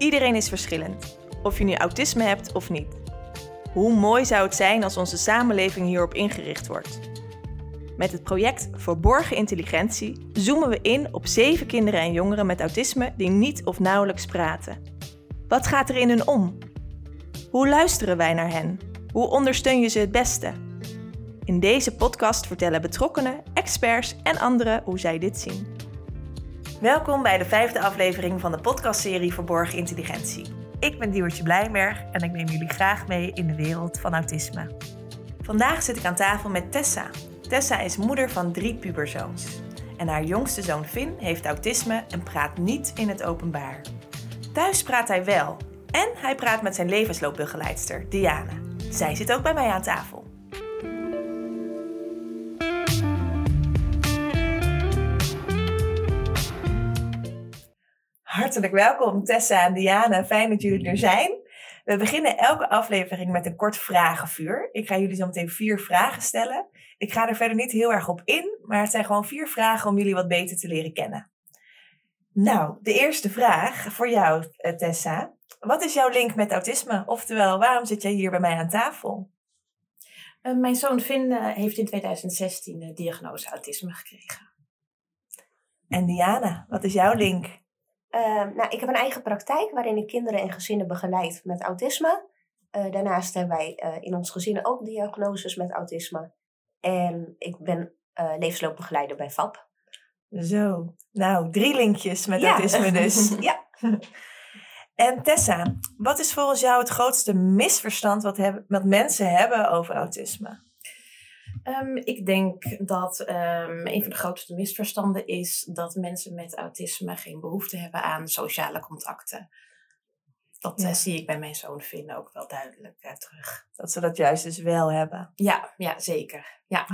Iedereen is verschillend, of je nu autisme hebt of niet. Hoe mooi zou het zijn als onze samenleving hierop ingericht wordt? Met het project Verborgen Intelligentie zoomen we in op zeven kinderen en jongeren met autisme die niet of nauwelijks praten. Wat gaat er in hun om? Hoe luisteren wij naar hen? Hoe ondersteun je ze het beste? In deze podcast vertellen betrokkenen, experts en anderen hoe zij dit zien. Welkom bij de vijfde aflevering van de podcastserie Verborgen Intelligentie. Ik ben Diewertje Blijmerg en ik neem jullie graag mee in de wereld van autisme. Vandaag zit ik aan tafel met Tessa. Tessa is moeder van drie puberzoons. En haar jongste zoon Finn heeft autisme en praat niet in het openbaar. Thuis praat hij wel en hij praat met zijn levensloopbegeleidster Diana. Zij zit ook bij mij aan tafel. Hartelijk welkom Tessa en Diana. Fijn dat jullie er zijn. We beginnen elke aflevering met een kort vragenvuur. Ik ga jullie zo meteen vier vragen stellen. Ik ga er verder niet heel erg op in, maar het zijn gewoon vier vragen om jullie wat beter te leren kennen. Nou, de eerste vraag voor jou, eh, Tessa. Wat is jouw link met autisme? Oftewel, waarom zit jij hier bij mij aan tafel? Uh, mijn zoon Finn uh, heeft in 2016 de diagnose autisme gekregen. En Diana, wat is jouw link? Uh, nou, ik heb een eigen praktijk waarin ik kinderen en gezinnen begeleid met autisme. daarnaast hebben wij in ons gezin ook diagnoses met autisme. En ik ben levensloopbegeleider bij FAP. Zo, nou, drie linkjes met ja. autisme dus. ja. En Tessa, wat is volgens jou het grootste misverstand wat, heb, wat mensen hebben over autisme? Um, ik denk dat um, een van de grootste misverstanden is dat mensen met autisme geen behoefte hebben aan sociale contacten. Dat ja. uh, zie ik bij mijn zoon Finn ook wel duidelijk uh, terug. Dat ze dat juist dus wel hebben. Ja, ja zeker. Ja.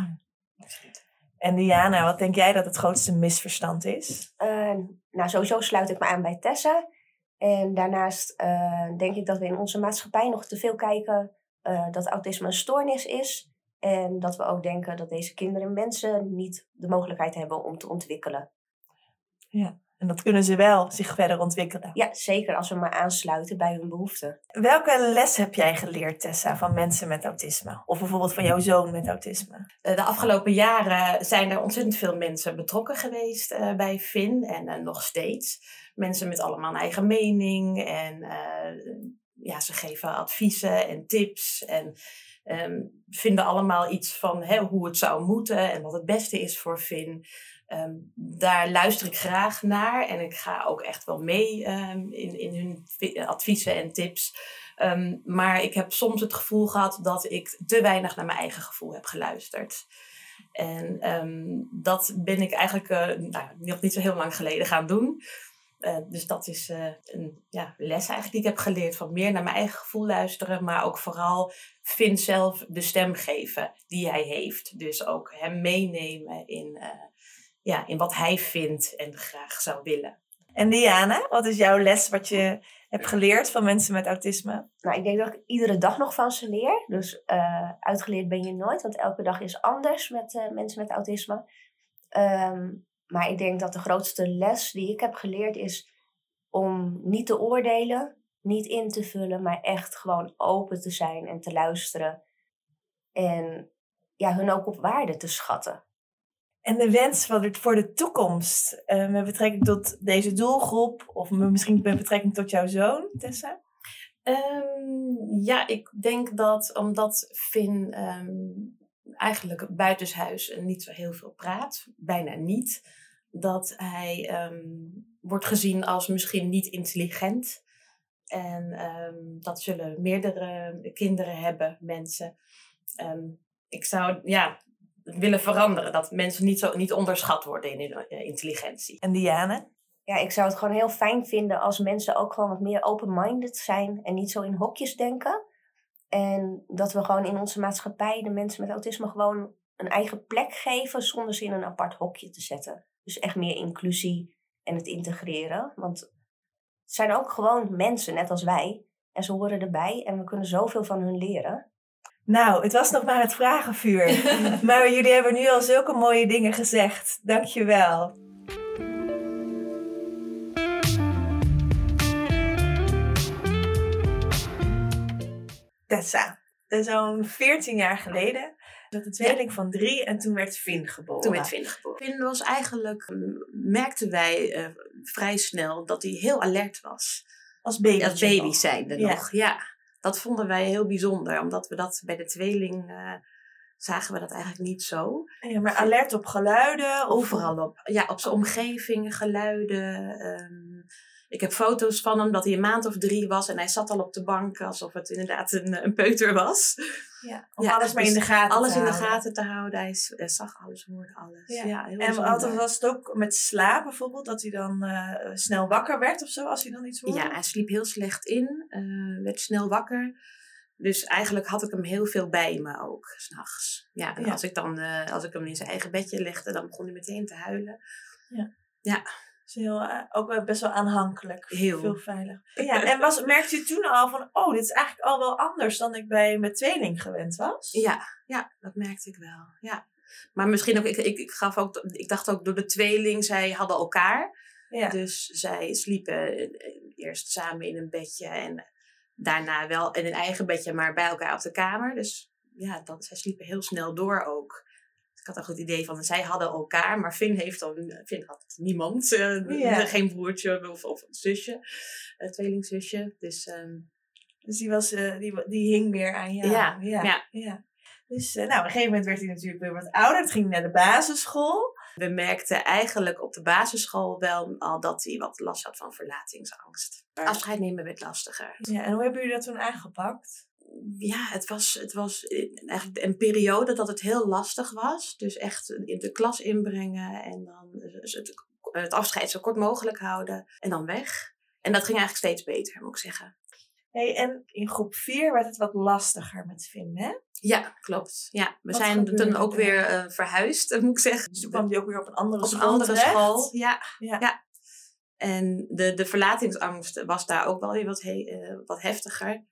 En Diana, wat denk jij dat het grootste misverstand is? Uh, nou, sowieso sluit ik me aan bij Tessa. En daarnaast uh, denk ik dat we in onze maatschappij nog te veel kijken uh, dat autisme een stoornis is. En dat we ook denken dat deze kinderen en mensen niet de mogelijkheid hebben om te ontwikkelen. Ja, en dat kunnen ze wel zich verder ontwikkelen. Ja, zeker als we maar aansluiten bij hun behoeften. Welke les heb jij geleerd, Tessa, van mensen met autisme? Of bijvoorbeeld van jouw zoon met autisme? De afgelopen jaren zijn er ontzettend veel mensen betrokken geweest uh, bij Finn en uh, nog steeds. Mensen met allemaal een eigen mening en uh, ja, ze geven adviezen en tips en um, vinden allemaal iets van hoe het zou moeten en wat het beste is voor Finn. Um, daar luister ik graag naar en ik ga ook echt wel mee um, in, in hun adviezen en tips. Maar ik heb soms het gevoel gehad dat ik te weinig naar mijn eigen gevoel heb geluisterd. En dat ben ik eigenlijk uh, nou, nog niet zo heel lang geleden gaan doen. Uh, dus dat is uh, een ja, les eigenlijk die ik heb geleerd van meer naar mijn eigen gevoel luisteren, maar ook vooral vind zelf de stem geven die hij heeft. Dus ook hem meenemen in ja, in wat hij vindt en graag zou willen. En Diana, wat is jouw les wat je hebt geleerd van mensen met autisme? Nou, ik denk dat ik iedere dag nog van ze leer. Dus uitgeleerd ben je nooit, want elke dag is anders met mensen met autisme. Um, maar ik denk dat de grootste les die ik heb geleerd is om niet te oordelen, niet in te vullen, maar echt gewoon open te zijn en te luisteren. En ja, hun ook op waarde te schatten. En de wens voor de toekomst uh, met betrekking tot deze doelgroep, of misschien met betrekking tot jouw zoon, Tessa? Um, ja, ik denk dat omdat Finn um, eigenlijk buitenshuis niet zo heel veel praat, bijna niet, dat hij um, wordt gezien als misschien niet intelligent. En dat zullen meerdere kinderen hebben, mensen. ik zou, ja, willen veranderen. Dat mensen niet, zo, niet onderschat worden in hun eh, intelligentie. En Diane? Ja, ik zou het gewoon heel fijn vinden als mensen ook gewoon wat meer open-minded zijn en niet zo in hokjes denken. En dat we gewoon in onze maatschappij de mensen met autisme gewoon een eigen plek geven zonder ze in een apart hokje te zetten. Dus echt meer inclusie en het integreren. Want het zijn ook gewoon mensen, net als wij. En ze horen erbij en we kunnen zoveel van hun leren. Nou, het was nog maar het vragenvuur. maar jullie hebben nu al zulke mooie dingen gezegd. Dankjewel. Tessa. Zo'n 14 jaar geleden. Dat de tweeling van drie en toen werd Finn geboren. Toen werd Finn geboren. Finn was eigenlijk, merkten wij eh, vrij snel dat hij heel alert was. Als baby. Als baby zijnde Ja. nog, ja. Dat vonden wij heel bijzonder, omdat we dat bij de tweeling eh, zagen we dat eigenlijk niet zo. Ja, maar alert op geluiden. Of... Overal op. Ja, op zijn omgeving, geluiden. ehm, ik heb foto's van hem dat hij een maand of drie was en hij zat al op de bank alsof het inderdaad een, een peuter was. Ja, om Ja, alles maar in dus de gaten Alles te in de gaten te houden. Hij, zag alles, hoorde alles. Ja. Ja. heel En altijd was het ook met slaap bijvoorbeeld, dat hij dan eh, snel wakker werd of zo, als hij dan iets hoorde? Ja, hij sliep heel slecht in, eh, werd snel wakker. Dus eigenlijk had ik hem heel veel bij me ook, s'nachts. Ja, en Ja. Als, ik dan, eh, als ik hem in zijn eigen bedje legde, dan begon hij meteen te huilen. Dus heel, eh, ook best wel aanhankelijk. Heel. Veel veilig. Ja, en was, merkte u toen al van, oh, dit is eigenlijk al wel anders dan ik bij mijn tweeling gewend was? Ja, ja, dat merkte ik wel. Ja. Maar misschien ook, ik, ik, ik, gaf ook, ik dacht ook door de tweeling, zij hadden elkaar. Ja. Dus zij sliepen eh, eerst samen in een bedje en daarna wel in een eigen bedje, maar bij elkaar op de kamer. Dus ja, dat, zij sliepen heel snel door ook. Ik had ook het idee van, zij hadden elkaar, maar Finn heeft dan, Finn had niemand. eh. Geen broertje of, of zusje, uh, tweelingzusje. Dus ehm, Dus die, was, eh, die, die hing meer aan jou. Ja, ja. ja. Dus eh, nou, op een gegeven moment werd hij natuurlijk weer wat ouder. Het ging naar de basisschool. we merkten eigenlijk op de basisschool wel al dat hij wat last had van verlatingsangst. Afscheid nemen werd lastiger. Ja, en hoe hebben jullie dat toen aangepakt? Ja, het was, het was eigenlijk een periode dat het heel lastig was. Dus echt in de klas inbrengen en dan het, het afscheid zo kort mogelijk houden en dan weg. En dat ging eigenlijk steeds beter, moet ik zeggen. Hey, en in groep 4 werd het wat lastiger met Finn, hè? Ja, klopt. Ja, we Wat zijn toen ook er? weer uh, verhuisd, moet ik zeggen. Dus toen kwam die ook weer op een andere op school een andere terecht. school. Ja, Ja. ja. En de, de verlatingsangst was daar ook wel weer wat, he, uh, wat heftiger.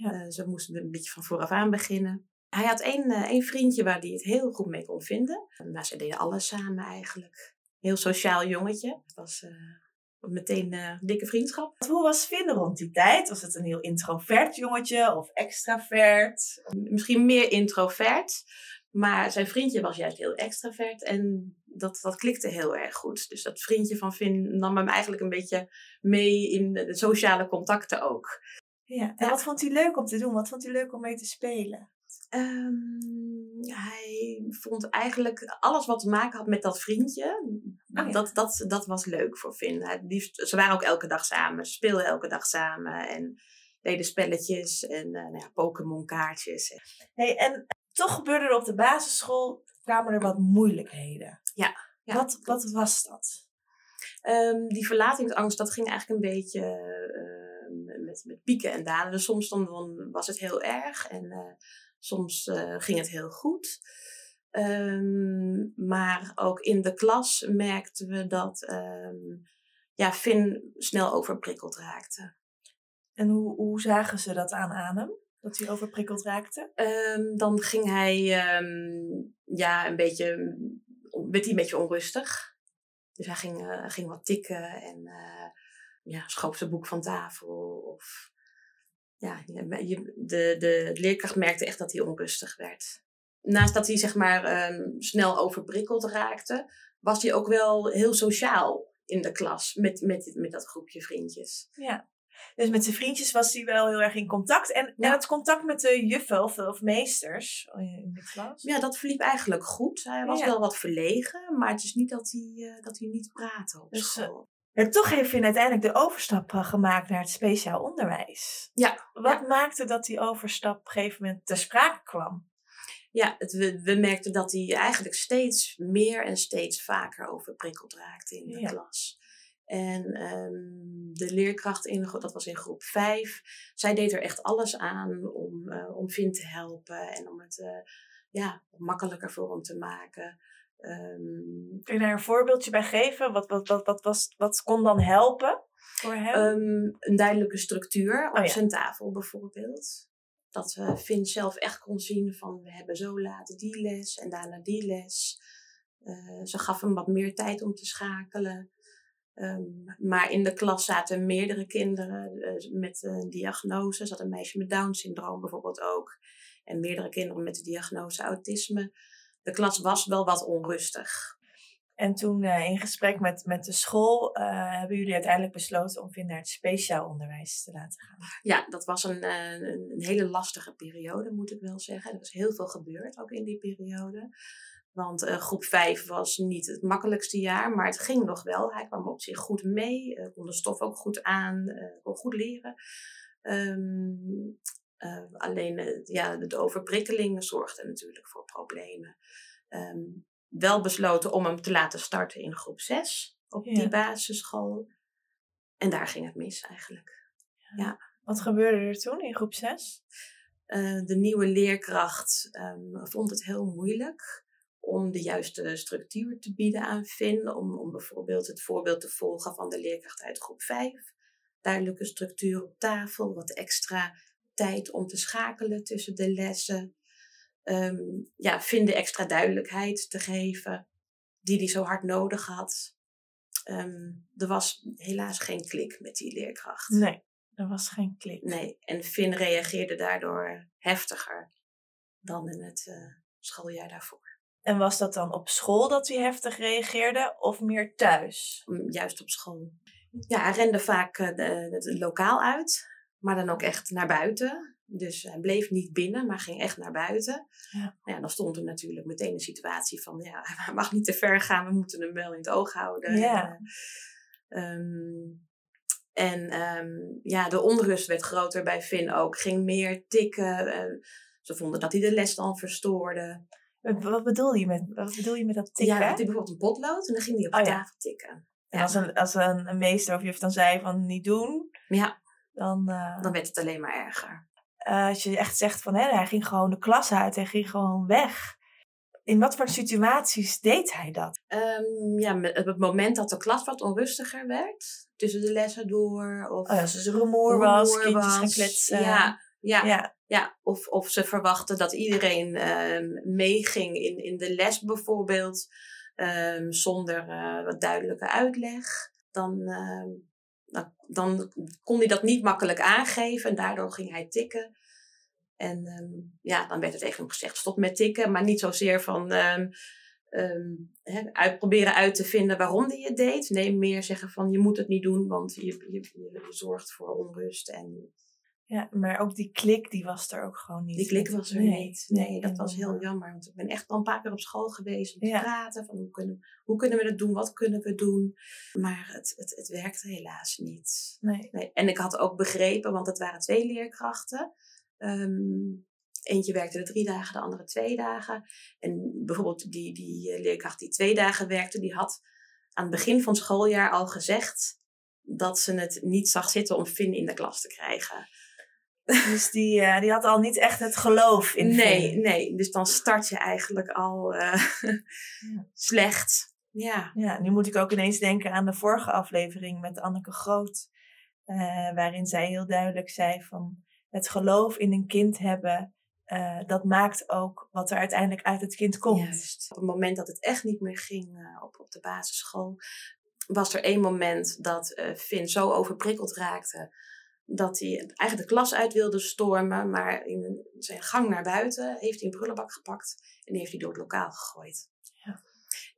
Ja. Uh, ze moesten een beetje van vooraf aan beginnen. Hij had één, uh, één vriendje waar hij het heel goed mee kon vinden. Nou, ze deden alles samen eigenlijk. Heel sociaal jongetje. Het was uh, meteen een dikke vriendschap. Hoe was Finn rond die tijd? Was het een heel introvert jongetje of extravert? Misschien meer introvert. Maar zijn vriendje was juist heel extravert. En dat, dat klikte heel erg goed. Dus dat vriendje van Finn nam hem eigenlijk een beetje mee in de sociale contacten ook. Ja, en wat vond hij leuk om te doen? Wat vond hij leuk om mee te spelen? Um, hij vond eigenlijk alles wat te maken had met dat vriendje, oh, ja. dat, dat, dat was leuk voor Finn. Hij, die, ze waren ook elke dag samen, ze speelden elke dag samen en deden spelletjes en uh, nou ja, Pokémon kaartjes. Hey, en toch gebeurde er op de basisschool, kwamen er wat moeilijkheden. Ja. ja wat, wat was dat? Um, die verlatingsangst, dat ging eigenlijk een beetje uh, met, met pieken en dalen. Dus soms dan, was het heel erg en uh, soms uh, ging het heel goed. Um, maar ook in de klas merkten we dat um, ja, Finn snel overprikkeld raakte. En hoe, hoe zagen ze dat aan Adem? Dat hij overprikkeld raakte? Um, dan ging hij ja, een beetje, werd hij een beetje onrustig. Dus hij ging, uh, ging wat tikken en uh, ja, schoof zijn boek van tafel. Of, ja, je, de, de leerkracht merkte echt dat hij onrustig werd. Naast dat hij zeg maar um, snel overprikkeld raakte, was hij ook wel heel sociaal in de klas met, met, met dat groepje vriendjes. Ja. Dus met zijn vriendjes was hij wel heel erg in contact. En, ja. en het contact met de juffen of, of meesters in de klas? Ja, dat verliep eigenlijk goed. Hij was ja. wel wat verlegen, maar het is niet dat hij, uh, dat hij niet praatte op dus, school. Uh, toch heeft Finn uiteindelijk de overstap uh, gemaakt naar het speciaal onderwijs. Ja. Wat ja. maakte dat die overstap op een gegeven moment ter sprake kwam? Ja, het, we, we merkten dat hij eigenlijk steeds meer en steeds vaker overprikkeld raakte in de ja. klas. En um, de leerkracht, in, dat was in groep 5, zij deed er echt alles aan om, uh, om Finn te helpen en om het uh, ja, makkelijker voor hem te maken. Um, Kun je daar een voorbeeldje bij geven? Wat, wat, wat, wat, was, wat kon dan helpen voor hem? Um, een duidelijke structuur op oh, ja. zijn tafel bijvoorbeeld. Dat uh, Finn zelf echt kon zien van we hebben zo laat die les en daarna die les. ze gaf hem wat meer tijd om te schakelen. Ehm, maar in de klas zaten meerdere kinderen eh, met een diagnose. Er zat een meisje met Down-syndroom bijvoorbeeld ook. En meerdere kinderen met de diagnose autisme. De klas was wel wat onrustig. En toen uh, in gesprek met, met de school uh, hebben jullie uiteindelijk besloten om Vin naar het speciaal onderwijs te laten gaan. Ja, dat was een, uh, een, hele lastige periode, moet ik wel zeggen. Er was heel veel gebeurd ook in die periode. Want groep 5 was niet het makkelijkste jaar, maar het ging nog wel. Hij kwam op zich goed mee, kon de stof ook goed aan, kon goed leren. Um, alleen ja, de overprikkeling zorgde natuurlijk voor problemen. Um, wel besloten om hem te laten starten in groep 6 op die basisschool. En daar ging het mis eigenlijk. Ja. Wat gebeurde er toen in groep 6? Uh, eh, de nieuwe leerkracht um, vond het heel moeilijk om de juiste structuur te bieden aan Finn. Om, om bijvoorbeeld het voorbeeld te volgen van de leerkracht uit groep 5. Duidelijke structuur op tafel, wat extra tijd om te schakelen tussen de lessen um, ja, vinden extra duidelijkheid te geven, die hij zo hard nodig had. Um, er was helaas geen klik met die leerkracht. Nee, er was geen klik. Nee, en Finn reageerde daardoor heftiger dan in het uh, schooljaar daarvoor. En was dat dan op school dat hij heftig reageerde of meer thuis? Juist op school. Ja, hij rende vaak uh, het lokaal uit, maar dan ook echt naar buiten. Dus hij bleef niet binnen, maar ging echt naar buiten. Ja. Nou ja, dan stond er natuurlijk meteen een situatie van, ja, hij mag niet te ver gaan, we moeten hem wel in het oog houden. Ja. Um, en um, ja, de onrust werd groter bij Finn ook. Ging meer tikken. Uh, ze vonden dat hij de les dan verstoorde. Wat bedoel je met, wat bedoel je met dat tikken? Ja, had hij bijvoorbeeld een potlood en dan ging hij op de oh, tafel tikken. En als, een, als een, een meester of juf dan zei van niet doen, ja. Dan, uh... dan werd het alleen maar erger. Uh, als je echt zegt van hè, hij ging gewoon de klas uit, hij ging gewoon weg. In wat voor situaties deed hij dat? Um, ja, op het moment dat de klas wat onrustiger werd, tussen de lessen door. Of oh ja, als er rumoer was, kindjes gaan kletsen. Ja, ja, ja. ja. Of, of ze verwachten dat iedereen um, meeging in, in de les bijvoorbeeld, um, zonder uh, wat duidelijke uitleg. Dan, dan, dan, kon hij dat niet makkelijk aangeven en daardoor ging hij tikken. En um, ja, dan werd er tegen hem gezegd: stop met tikken, maar niet zozeer van um, uit, uit te vinden waarom hij het deed. Nee, meer zeggen van je moet het niet doen, want je, je, je zorgt voor onrust en ja, maar ook die klik, die was er ook gewoon niet. Die klik was er niet. Nee, dat was heel jammer. Want ik ben echt al een paar keer op school geweest om te praten. Van hoe kunnen, hoe kunnen we dat doen? Wat kunnen we doen? Maar het, het, het werkte helaas niet. Nee. nee. En ik had ook begrepen, want het waren twee leerkrachten. Um, eentje werkte er drie dagen, de andere twee dagen. En bijvoorbeeld die, die eh, leerkracht die twee dagen werkte, die had aan het begin van het schooljaar al gezegd dat ze het niet zag zitten om Finn in de klas te krijgen. Dus die, uh, die had al niet echt het geloof in Nee, nee. Dus dan start je eigenlijk al uh, slecht. Ja. ja, nu moet ik ook ineens denken aan de vorige aflevering met Anneke Groot. Uh, waarin zij heel duidelijk zei van het geloof in een kind hebben, dat maakt ook wat er uiteindelijk uit het kind komt. Juist. Op het moment dat het echt niet meer ging op, op de basisschool, was er één moment dat Finn zo overprikkeld raakte dat hij eigenlijk de klas uit wilde stormen, maar in zijn gang naar buiten heeft hij een prullenbak gepakt en die heeft hij door het lokaal gegooid. Ja.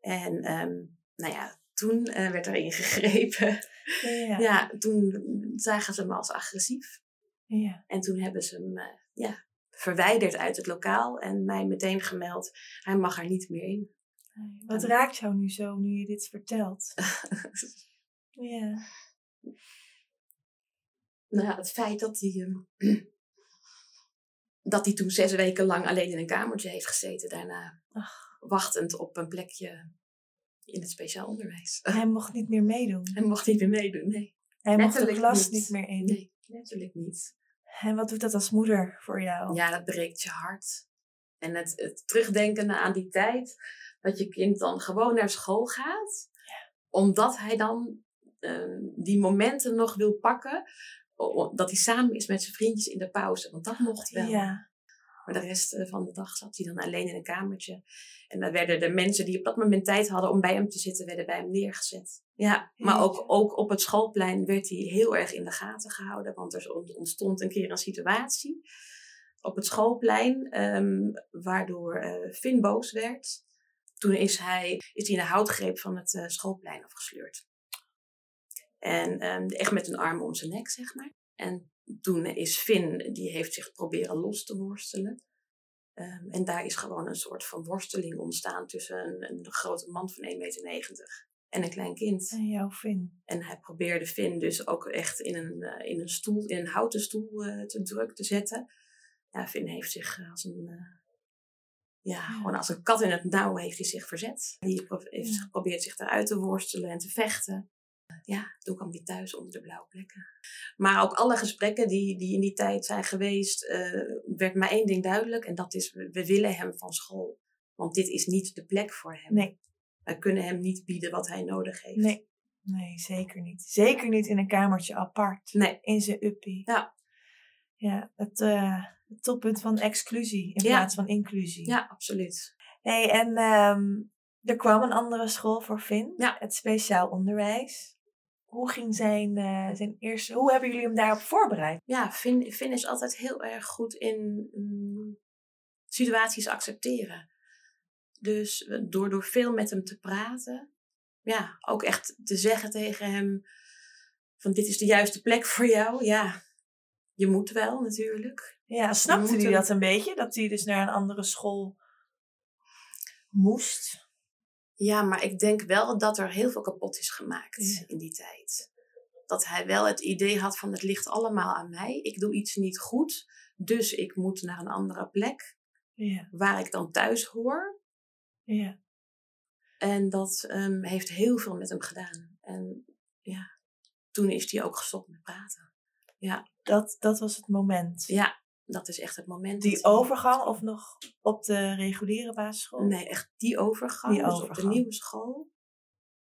En um, nou ja, toen uh, werd er ingegrepen. Ja. ja. toen zagen ze hem als agressief. Ja. En toen hebben ze hem uh, ja, verwijderd uit het lokaal en mij meteen gemeld, hij mag er niet meer in. Wat raakt jou nu zo, nu je dit vertelt? ja nou, het feit dat hij, uh, dat hij toen zes weken lang alleen in een kamertje heeft gezeten. Daarna Ach. wachtend op een plekje in het speciaal onderwijs. Hij mocht niet meer meedoen. Hij mocht niet meer meedoen, nee. Hij mocht de klas niet. meer in. Nee, letterlijk niet. En wat doet dat als moeder voor jou? Ja, dat breekt je hart. En het, het terugdenken aan die tijd dat je kind dan gewoon naar school gaat, ja. omdat hij dan uh, die momenten nog wil pakken dat hij samen is met zijn vriendjes in de pauze. Want dat mocht wel. Ja. Maar de rest eh, van de dag zat hij dan alleen in een kamertje. En dan werden de mensen die op dat moment tijd hadden om bij hem te zitten, werden bij hem neergezet. Ja, maar ook, ook op het schoolplein werd hij heel erg in de gaten gehouden. Want er ontstond een keer een situatie op het schoolplein, ehm, waardoor uh, Finn boos werd. Toen is hij, is hij in de houtgreep van het uh, schoolplein afgesleurd. En um, echt met een arm om zijn nek, zeg maar. En toen is Finn, die heeft zich proberen los te worstelen. Um, en daar is gewoon een soort van worsteling ontstaan tussen een, een grote man van 1,90 meter en een klein kind. En jouw Finn. En hij probeerde Finn dus ook echt in een, uh, in een stoel, in een houten stoel uh, te druk te zetten. Ja, Finn heeft zich als een, uh, ja, ja, gewoon als een kat in het nauw heeft hij zich verzet. Hij heeft ja. geprobeerd zich eruit te worstelen en te vechten ja, toen kwam hij thuis onder de blauwe plekken. Maar ook alle gesprekken die, die in die tijd zijn geweest, uh, werd maar één ding duidelijk. En dat is, we willen hem van school. Want dit is niet de plek voor hem. Nee. Wij kunnen hem niet bieden wat hij nodig heeft. Nee, nee zeker niet. Zeker niet in een kamertje apart. Nee. In zijn uppie. Ja. Ja, het, uh, het toppunt van exclusie in Ja. plaats van inclusie. Ja, absoluut. Hey, en ehm, er kwam een andere school voor Finn. Ja. Het speciaal onderwijs. Hoe ging zijn, eh, zijn eerste... Hoe hebben jullie hem daarop voorbereid? Ja, Finn, Finn is altijd heel erg goed in mm, situaties accepteren. Dus door, door veel met hem te praten, ja, ook echt te zeggen tegen hem van dit is de juiste plek voor jou. Ja, je moet wel natuurlijk. Ja, snapte hij dat een beetje? Dat hij dus naar een andere school moest? Ja, maar ik denk wel dat er heel veel kapot is gemaakt Ja. in die tijd. Dat hij wel het idee had van het ligt allemaal aan mij. Ik doe iets niet goed, dus ik moet naar een andere plek Ja, waar ik dan thuis hoor. ja. En dat ehm, heeft heel veel met hem gedaan. En ja, toen is hij ook gestopt met praten. Dat, dat was het moment. Ja, dat is echt het moment. Die overgang of nog op de reguliere basisschool? Nee, echt die overgang. Die dus op de overgang. nieuwe school.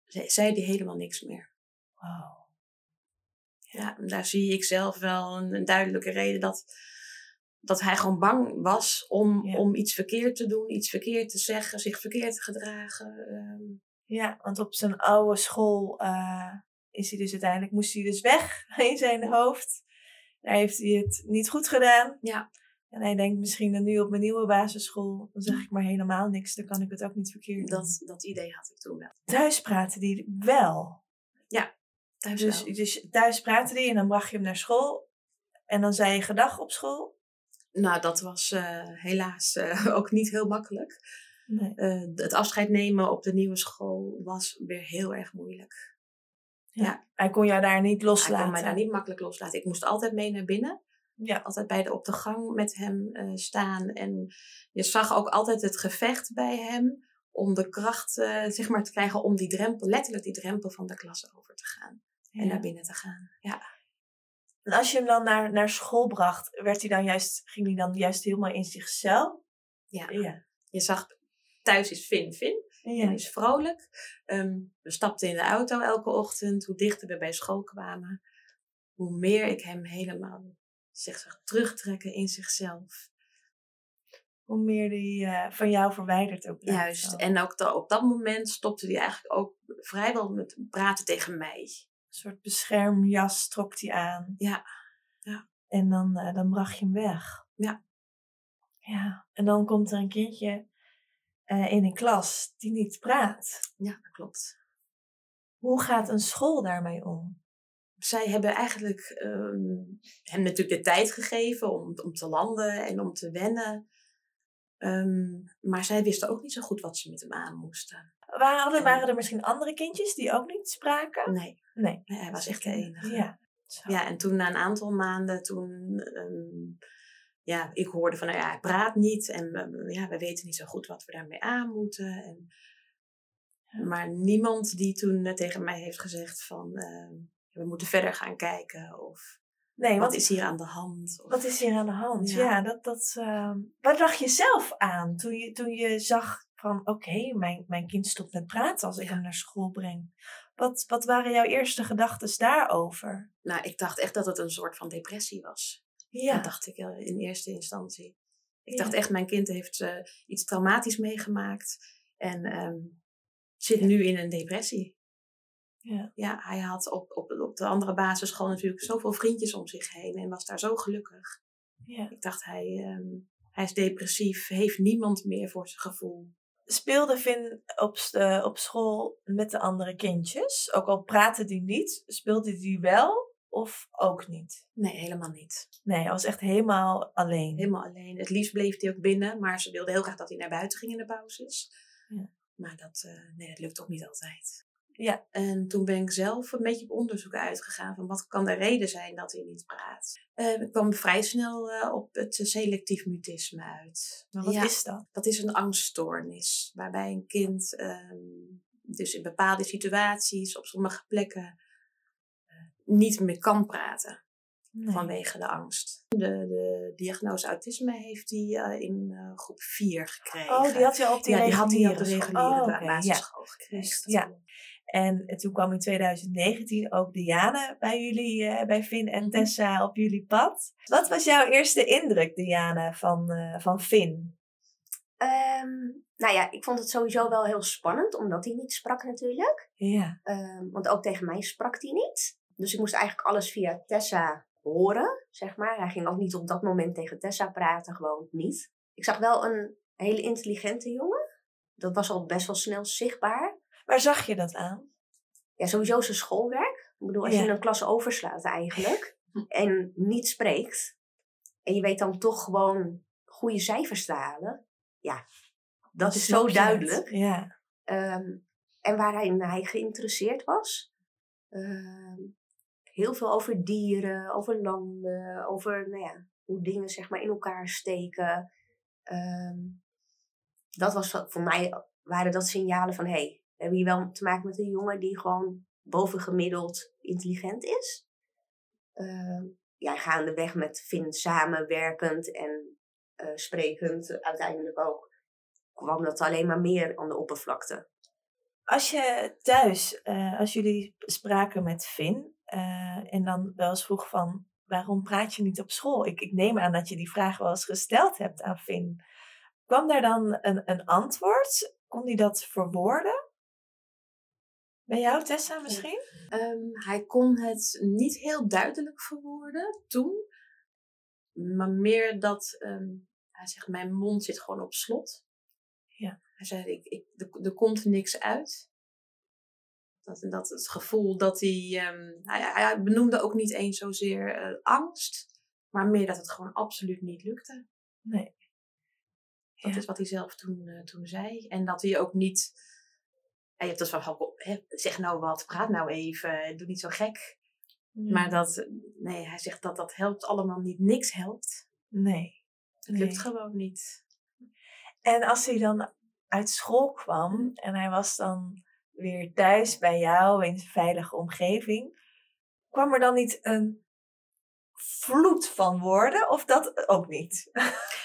Zei, zei hij helemaal niks meer. Wow. Ja, daar zie ik zelf wel een, een duidelijke reden dat, dat hij gewoon bang was om, Ja. om iets verkeerd te doen, iets verkeerd te zeggen, zich verkeerd te gedragen. ehm. Ja, want op zijn oude school eh, is hij dus uiteindelijk, moest hij dus weg in zijn hoofd. Daar heeft hij het niet goed gedaan. ja, En hij denkt misschien dan nu op mijn nieuwe basisschool, dan zeg ik maar helemaal niks, dan kan ik het ook niet verkeerd doen. dat, dat idee had ik toen wel. Thuis praten die wel. Thuis Dus, wel. dus thuis praten die en dan bracht je hem naar school. En dan zei je gedag op school. Nou, dat was eh, helaas eh, ook niet heel makkelijk. Nee. Eh, het afscheid nemen op de nieuwe school was weer heel erg moeilijk. Hij kon jou daar niet Hij kon loslaten. mij daar niet makkelijk loslaten. Ik moest altijd mee naar binnen. Ja. altijd bij de, op de gang met hem eh, staan. En je zag ook altijd het gevecht bij hem om de kracht eh, zeg maar, te krijgen om die drempel, letterlijk die drempel van de klas over te gaan. En Ja. naar binnen te gaan. Ja, En als je hem dan naar, naar school bracht, werd hij dan juist, ging hij dan juist helemaal in zichzelf? ja. Ja. je zag, thuis is Finn Finn. En Ja. hij is vrolijk. Ehm, we stapten in de auto elke ochtend. Hoe dichter we bij school kwamen, hoe meer ik hem helemaal zeg, zag terugtrekken in zichzelf. Hoe meer die eh, van jou verwijderd ook Juist. En ook op dat moment stopte hij eigenlijk ook vrijwel met praten tegen mij. Een soort beschermjas trok hij aan. Ja. Ja. En dan, eh, dan bracht je hem weg. Ja. Ja. En dan komt er een kindje eh, in een klas die niet praat. Ja, dat klopt. Hoe gaat een school daarmee om? Zij hebben eigenlijk ehm, hem natuurlijk de tijd gegeven om, om te landen en om te wennen. Ehm, maar zij wisten ook niet zo goed wat ze met hem aan moesten. Waren, waren er misschien andere kindjes die ook niet spraken? Nee, Nee. nee, hij was echt de enige. Ja. Zo. Ja, en toen na een aantal maanden, toen, ehm, ja, ik hoorde van, nou ja, hij praat niet en we- ja, we weten niet zo goed wat we daarmee aan moeten. En, Maar niemand die toen eh, tegen mij heeft gezegd van, ehm, we moeten verder gaan kijken of Nee, wat is hier aan de hand? Of, Wat is hier aan de hand? Ja, Ja. dat, dat, ehm, wat dacht je zelf aan toen je, toen je zag van oké, mijn, mijn kind stopt met praten als ik Ja. hem naar school breng? Wat, wat waren jouw eerste gedachten daarover? Nou, ik dacht echt dat het een soort van depressie was. Ja, Dat dacht ik eh, in eerste instantie. Ik dacht echt, mijn kind heeft uh, iets traumatisch meegemaakt. En ehm, zit nu in een depressie. Ja. ja, hij had op, op, op de andere basisschool natuurlijk zoveel vriendjes om zich heen en was daar zo gelukkig. Ja. Ik dacht, hij, ehm, hij is depressief, heeft niemand meer voor zijn gevoel. Speelde Vin op, de, op school met de andere kindjes? Ook al praten die niet, speelde die wel of ook niet? Nee, helemaal niet. Nee, hij was echt helemaal alleen. Helemaal alleen. Het liefst bleef hij ook binnen, maar ze wilde heel graag dat hij naar buiten ging in de pauzes. Ja. Maar dat, uh, nee, dat lukt ook niet altijd. Ja. En toen ben ik zelf een beetje op onderzoek uitgegaan van wat kan de reden zijn dat hij niet praat. Uh, ik kwam vrij snel uh, op het selectief mutisme uit. Maar wat ja, is dat? Dat is een angststoornis waarbij een kind um, dus in bepaalde situaties op sommige plekken niet meer kan praten. Nee. Vanwege de angst. De, de diagnose autisme heeft hij uh, in uh, groep 4 gekregen. Oh, die had hij op die ja, die had hij op de reguliere. Oh, basisschool ja. gekregen. Dus, ja. En toen kwam in 2019 ook Diane bij jullie, uh, bij Finn en Tessa op jullie pad. Wat was jouw eerste indruk, Diane, van, uh, van Finn? Um, nou ja, ik vond het sowieso wel heel spannend, omdat hij niet sprak natuurlijk. Ja. Um, want ook tegen mij sprak hij niet. Dus ik moest eigenlijk alles via Tessa horen, zeg maar. Hij ging ook niet op dat moment tegen Tessa praten, gewoon niet. Ik zag wel een hele intelligente jongen. Dat was al best wel snel zichtbaar. Waar zag je dat aan? Ja, sowieso zijn schoolwerk. Ik bedoel, als Ja. je een klas overslaat eigenlijk en niet spreekt en je weet dan toch gewoon goede cijfers te halen, ja, dat is zo duidelijk. Ja. Ehm, en waar hij, hij geïnteresseerd was. Ehm, heel veel over dieren, over landen, over nou ja, hoe dingen zeg maar in elkaar steken. Ehm, dat was voor mij, waren dat signalen van hé, hey, we hebben hier wel te maken met een jongen die gewoon bovengemiddeld intelligent is. Ehm, ja, gaandeweg met Finn samenwerkend en eh, sprekend uiteindelijk ook, kwam dat alleen maar meer aan de oppervlakte. Als je thuis, eh, als jullie spraken met Finn eh, en dan wel eens vroeg van waarom praat je niet op school? Ik, ik neem aan dat je die vraag wel eens gesteld hebt aan Finn. Kwam daar dan een, een antwoord? Kon hij dat verwoorden? Bij jou, Tessa, misschien? Ehm, hij kon het niet heel duidelijk verwoorden toen. Maar meer dat, ehm, hij zegt, mijn mond zit gewoon op slot. Ja. Hij zei, ik, ik, er, er komt niks uit. Dat, dat het gevoel dat hij, ehm, hij, hij benoemde ook niet eens zozeer eh, angst. Maar meer dat het gewoon absoluut niet lukte. Nee. Dat Ja. is wat hij zelf toen, eh, toen zei. En dat hij ook niet. Je hebt dus van, zeg nou wat, praat nou even, doe niet zo gek. Maar dat, nee, hij zegt dat dat helpt allemaal niet. Niks helpt. Nee. Het Nee. lukt gewoon niet. En als hij dan uit school kwam en hij was dan weer thuis bij jou in zijn veilige omgeving, kwam er dan niet een vloed van woorden of dat ook niet?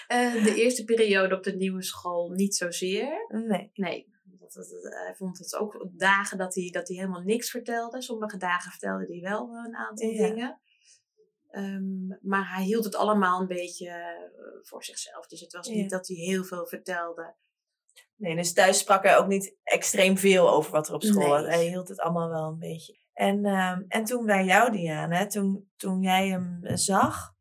Eh, de eerste periode op de nieuwe school niet zozeer. Nee. Nee, dat, dat- dat- hij vond het ook dagen dat hij, dat hij helemaal niks vertelde. Sommige dagen vertelde hij wel een aantal Ja. dingen. Ehm, maar hij hield het allemaal een beetje eh, voor zichzelf. Dus het was Ja. niet dat hij heel veel vertelde. Nee, dus thuis sprak hij ook niet extreem veel over wat er op school was. Nee. Hij hield het allemaal wel een beetje. En, ehm, en toen bij jou, Diana, toen, toen jij hem zag,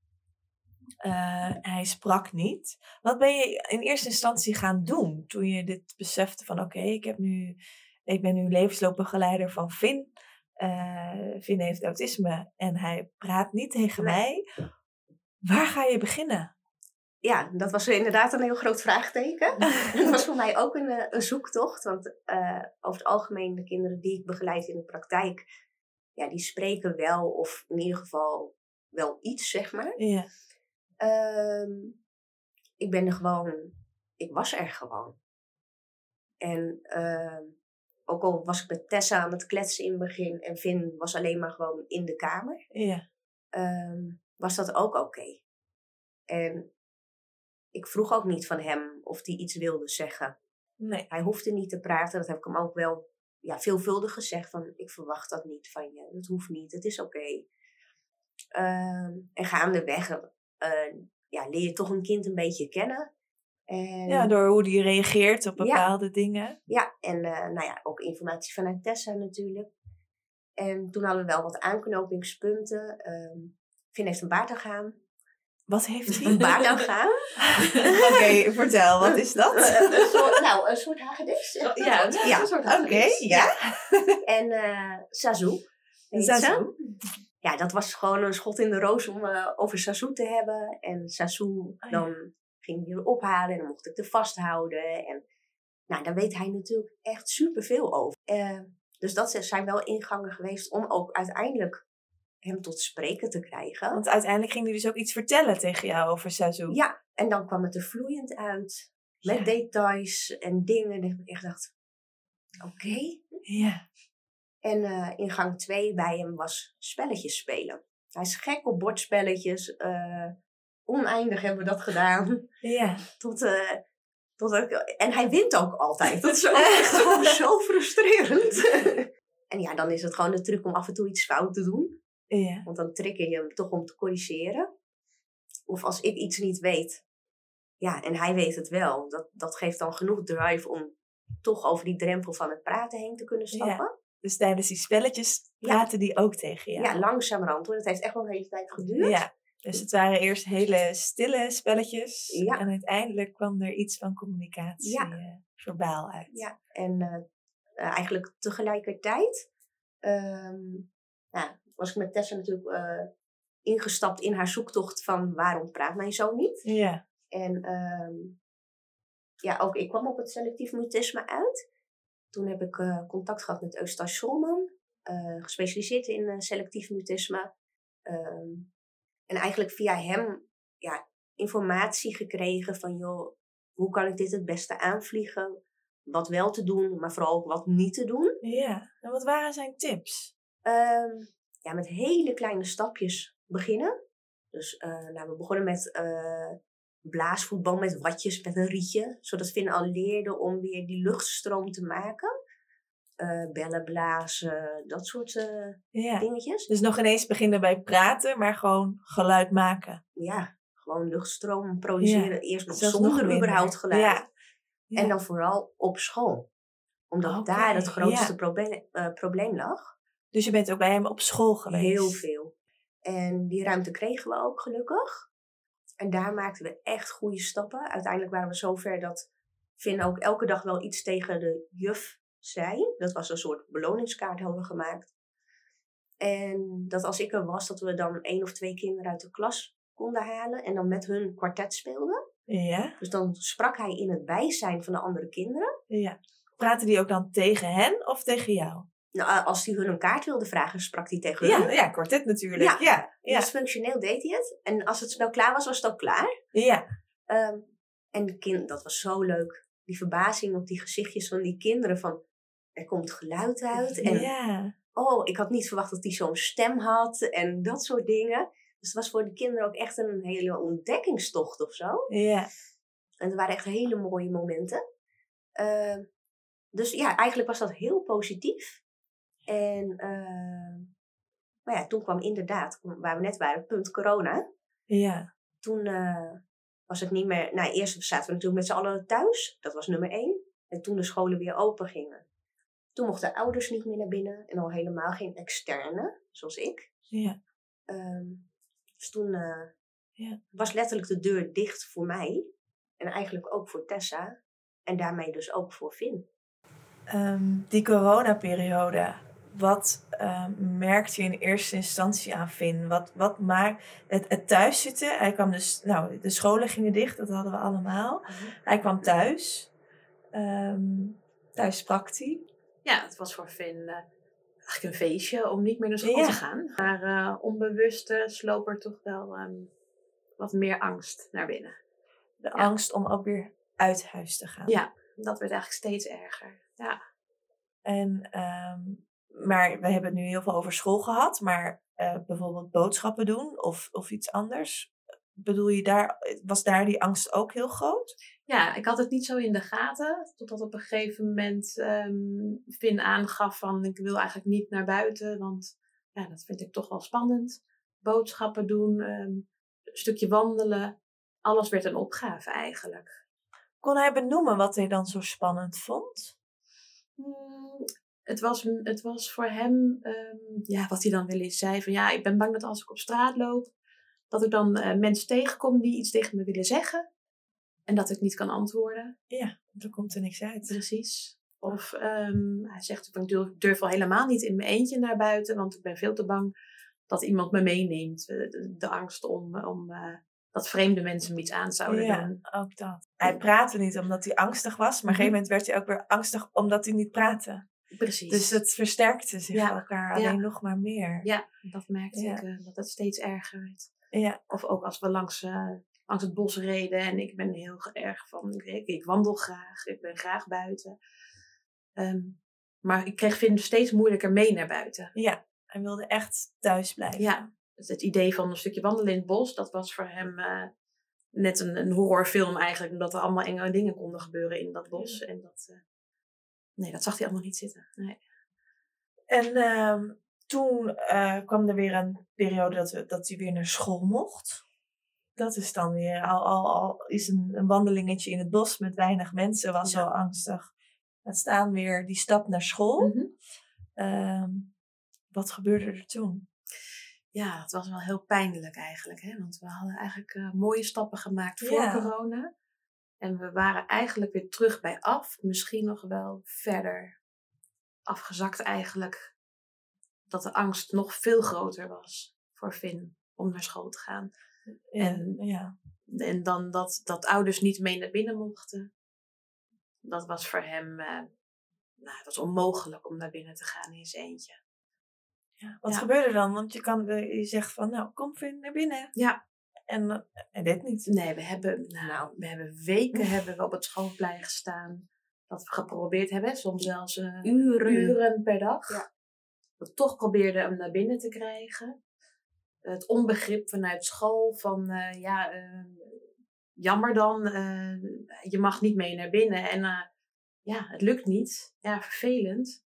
eh, hij sprak niet. Wat ben je in eerste instantie gaan doen toen je dit besefte van oké, ik heb nu, ik ben nu levensloopbegeleider van Finn. Eh Finn heeft autisme en hij praat niet tegen Nee. mij. Waar ga je beginnen? Ja, dat was inderdaad een heel groot vraagteken. Het was voor mij ook een, eh, een zoektocht. Want eh, over het algemeen, de kinderen die ik begeleid in de praktijk, ja, die spreken wel, of in ieder geval wel iets, zeg maar. Ja, Ehm, ik ben er gewoon, ik was er gewoon. En ehm, ook al was ik met Tessa aan het kletsen in het begin en Vin was alleen maar gewoon in de kamer, ja, ehm, was dat ook oké. En ik vroeg ook niet van hem of hij iets wilde zeggen. nee. Hij hoefde niet te praten, dat heb ik hem ook wel ja, veelvuldig gezegd van ik verwacht dat niet van je, dat hoeft niet, het is oké. Ehm, en gaandeweg eh, ja, leer je toch een kind een beetje kennen. En, Ja, door hoe die reageert op Ja. bepaalde dingen. Ja, en eh, nou ja, ook informatie vanuit Tessa natuurlijk. En toen hadden we wel wat aanknopingspunten. Ehm Finn heeft een baardagaam. Wat heeft hij? Een baardagaam? Oké, vertel, wat is dat? een soort, nou, een soort hagedis. Ja, ja. ja, een soort Oké, hagedis. ja. En eh heet Zazu. ze. Ja, dat was gewoon een schot in de roos om eh, over Sazoo te hebben. En Sazoo, ja. dan ging hij ophalen en dan mocht ik er vasthouden. En nou, daar weet hij natuurlijk echt superveel over. Eh, dus dat zijn wel ingangen geweest om ook uiteindelijk hem tot spreken te krijgen. Want uiteindelijk ging hij dus ook iets vertellen tegen jou over Sazoo. Ja, en dan kwam het er vloeiend uit. Met Ja. details en dingen. Dat ik echt dacht, oké. Ja. En eh, in gang 2 bij hem was spelletjes spelen. Hij is gek op bordspelletjes. eh, oneindig hebben we dat gedaan. Ja. Tot, eh, tot ook, en hij wint ook altijd. Dat is ook echt zo frustrerend. en ja, dan is het gewoon de truc om af en toe iets fout te doen. Ja. Want dan trigger je hem toch om te corrigeren. Of als ik iets niet weet. Ja, en hij weet het wel. Dat, dat geeft dan genoeg drive om toch over die drempel van het praten heen te kunnen stappen. Dus tijdens die spelletjes Ja. praten die ook tegen Ja, jou. langzamerhand hoor. Het heeft echt wel een hele tijd geduurd. Ja. Dus het waren eerst hele stille spelletjes. Ja. En uiteindelijk kwam er iets van communicatie Ja. eh, verbaal uit. Ja, en eh, eh, eigenlijk tegelijkertijd nou, was ik met Tessa natuurlijk eh, ingestapt in haar zoektocht van waarom praat mijn zoon niet. Ja. En ehm, ja, ook ik kwam op het selectief mutisme uit. Toen heb ik eh, contact gehad met Eustace Scholman, eh, gespecialiseerd in selectief mutisme. Ehm, en eigenlijk via hem ja, informatie gekregen van, joh, hoe kan ik dit het beste aanvliegen? Wat wel te doen, maar vooral ook wat niet te doen. Ja. En wat waren zijn tips? Ehm, ja, met hele kleine stapjes beginnen. Dus eh, nou, we begonnen met eh, blaasvoetbal met watjes, met een rietje. Zodat Finn al leerde om weer die luchtstroom te maken. Eh, bellen blazen, dat soort Ja. dingetjes. Dus nog ineens beginnen bij praten, maar gewoon geluid maken. Ja, gewoon luchtstroom produceren. Eerst nog Zelfs nog zonder überhaupt geluid. Ja. En dan vooral op school. Omdat daar het grootste probleem, probleem lag. Dus je bent ook bij hem op school geweest? Heel veel. En die ruimte kregen we ook gelukkig. En daar maakten we echt goede stappen. Uiteindelijk waren we zover dat Finn ook elke dag wel iets tegen de juf zei. Dat was een soort beloningskaart hadden we gemaakt. En dat als ik er was, dat we dan één of twee kinderen uit de klas konden halen. En dan met hun kwartet speelden. Ja. Dus dan sprak hij in het bijzijn van de andere kinderen. ja. Praten die ook dan tegen hen of tegen jou? Nou, als hij hun een kaart wilde vragen, sprak hij tegen hun. Ja, ja kwartet natuurlijk. Ja. Ja. Ja. Dus functioneel deed hij het. En als het spel klaar was, was het ook klaar. Ja. Ehm, en de kind, dat was zo leuk. Die verbazing op die gezichtjes van die kinderen van... Er komt geluid uit. En ja. oh, ik had niet verwacht dat hij zo'n stem had. En dat soort dingen. Dus het was voor de kinderen ook echt een hele ontdekkingstocht of zo. Ja. En het waren echt hele mooie momenten. Ehm, dus ja, eigenlijk was dat heel positief. En ehm, maar ja, toen kwam inderdaad, waar we net waren, punt corona. Ja. Toen eh, was het niet meer... Nou, eerst zaten we natuurlijk met z'n allen thuis. Dat was nummer één. En toen de scholen weer open gingen. Toen mochten ouders niet meer naar binnen. En al helemaal geen externe, zoals ik. Ja. Ehm, dus toen eh, Ja. was letterlijk de deur dicht voor mij. En eigenlijk ook voor Tessa. En daarmee dus ook voor Finn. Ehm, die coronaperiode, wat ehm, merkte je in eerste instantie aan Finn? Wat, wat maakt het, het thuiszitten? Hij kwam dus, nou, de scholen gingen dicht, dat hadden we allemaal. Hij kwam thuis. Ehm, thuis sprak hij. Ja, het was voor Finn eh, eigenlijk een feestje om niet meer naar school Ja. te gaan. Maar eh, onbewust sloop er toch wel ehm, wat meer angst naar binnen. De angst om ook weer uit huis te gaan. Ja, dat werd eigenlijk steeds erger. Ja, En, ehm, maar we hebben het nu heel veel over school gehad, maar eh, bijvoorbeeld boodschappen doen of, of iets anders. Bedoel je daar, was daar die angst ook heel groot? ja, ik had het niet zo in de gaten. Totdat op een gegeven moment ehm Finn aangaf van ik wil eigenlijk niet naar buiten. Want ja, dat vind ik toch wel spannend. Boodschappen doen, ehm, een stukje wandelen. alles werd een opgave eigenlijk. Kon hij benoemen wat hij dan zo spannend vond? Het, was, het was voor hem, ehm, ja, wat hij dan wel eens zei, van ja, ik ben bang dat als ik op straat loop, dat ik dan eh, mensen tegenkom die iets tegen me willen zeggen. En dat ik niet kan antwoorden. Ja, dan komt er niks uit. Precies. Of ehm, hij zegt, ik durf, durf al helemaal niet in mijn eentje naar buiten, want ik ben veel te bang dat iemand me meeneemt. Eh, de, de angst om, om uh, dat vreemde mensen me iets aan zouden ja, doen. ook dat. Hij praatte niet omdat hij angstig was, maar op een gegeven moment werd hij ook weer angstig omdat hij niet praatte. Precies. Dus het versterkte zich Ja, elkaar alleen ja. nog maar meer. Ja, dat merkte Ja. ik, eh, dat het steeds erger werd. Ja, Of ook als we langs, eh, langs het bos reden en ik ben heel erg van, ik, ik wandel graag, ik ben graag buiten. Ehm, maar ik kreeg Finn steeds moeilijker mee naar buiten. ja. hij wilde echt thuis blijven. Ja. Dus het idee van een stukje wandelen in het bos, dat was voor hem eh, net een, een horrorfilm eigenlijk. Omdat er allemaal enge dingen konden gebeuren in dat bos. En dat, nee, dat zag hij allemaal niet zitten. Nee. En ehm, toen eh, kwam er weer een periode dat, we, dat hij weer naar school mocht. Dat is dan weer, al, al, al is een, een wandelingetje in het bos met weinig mensen, was Ja. al angstig. Laat staan weer die stap naar school. Mhm. Ehm, wat gebeurde er toen? Ja, het was wel heel pijnlijk eigenlijk. Hè? Want we hadden eigenlijk eh, mooie stappen gemaakt voor Ja. corona. En we waren eigenlijk weer terug bij af. Misschien nog wel verder afgezakt eigenlijk. Dat de angst nog veel groter was voor Finn om naar school te gaan. En- ja. En dan dat, dat ouders niet mee naar binnen mochten. Dat was voor hem, eh, nou, het was onmogelijk om naar binnen te gaan in zijn eentje. Ja, Wat gebeurde er dan? Want je, kan, de- je zegt van, nou, kom Vin naar binnen. Ja. En eh, hij deed niet. Nee, we hebben, nou, we hebben weken hebben we op het schoolplein gestaan. Dat we geprobeerd hebben, soms zelfs eh, Uren. uren per dag. Ja. We toch probeerden hem naar binnen te krijgen. Het onbegrip vanuit school van, eh, ja, jammer dan, je mag niet mee naar binnen. En ja, het lukt niet. Ja, vervelend.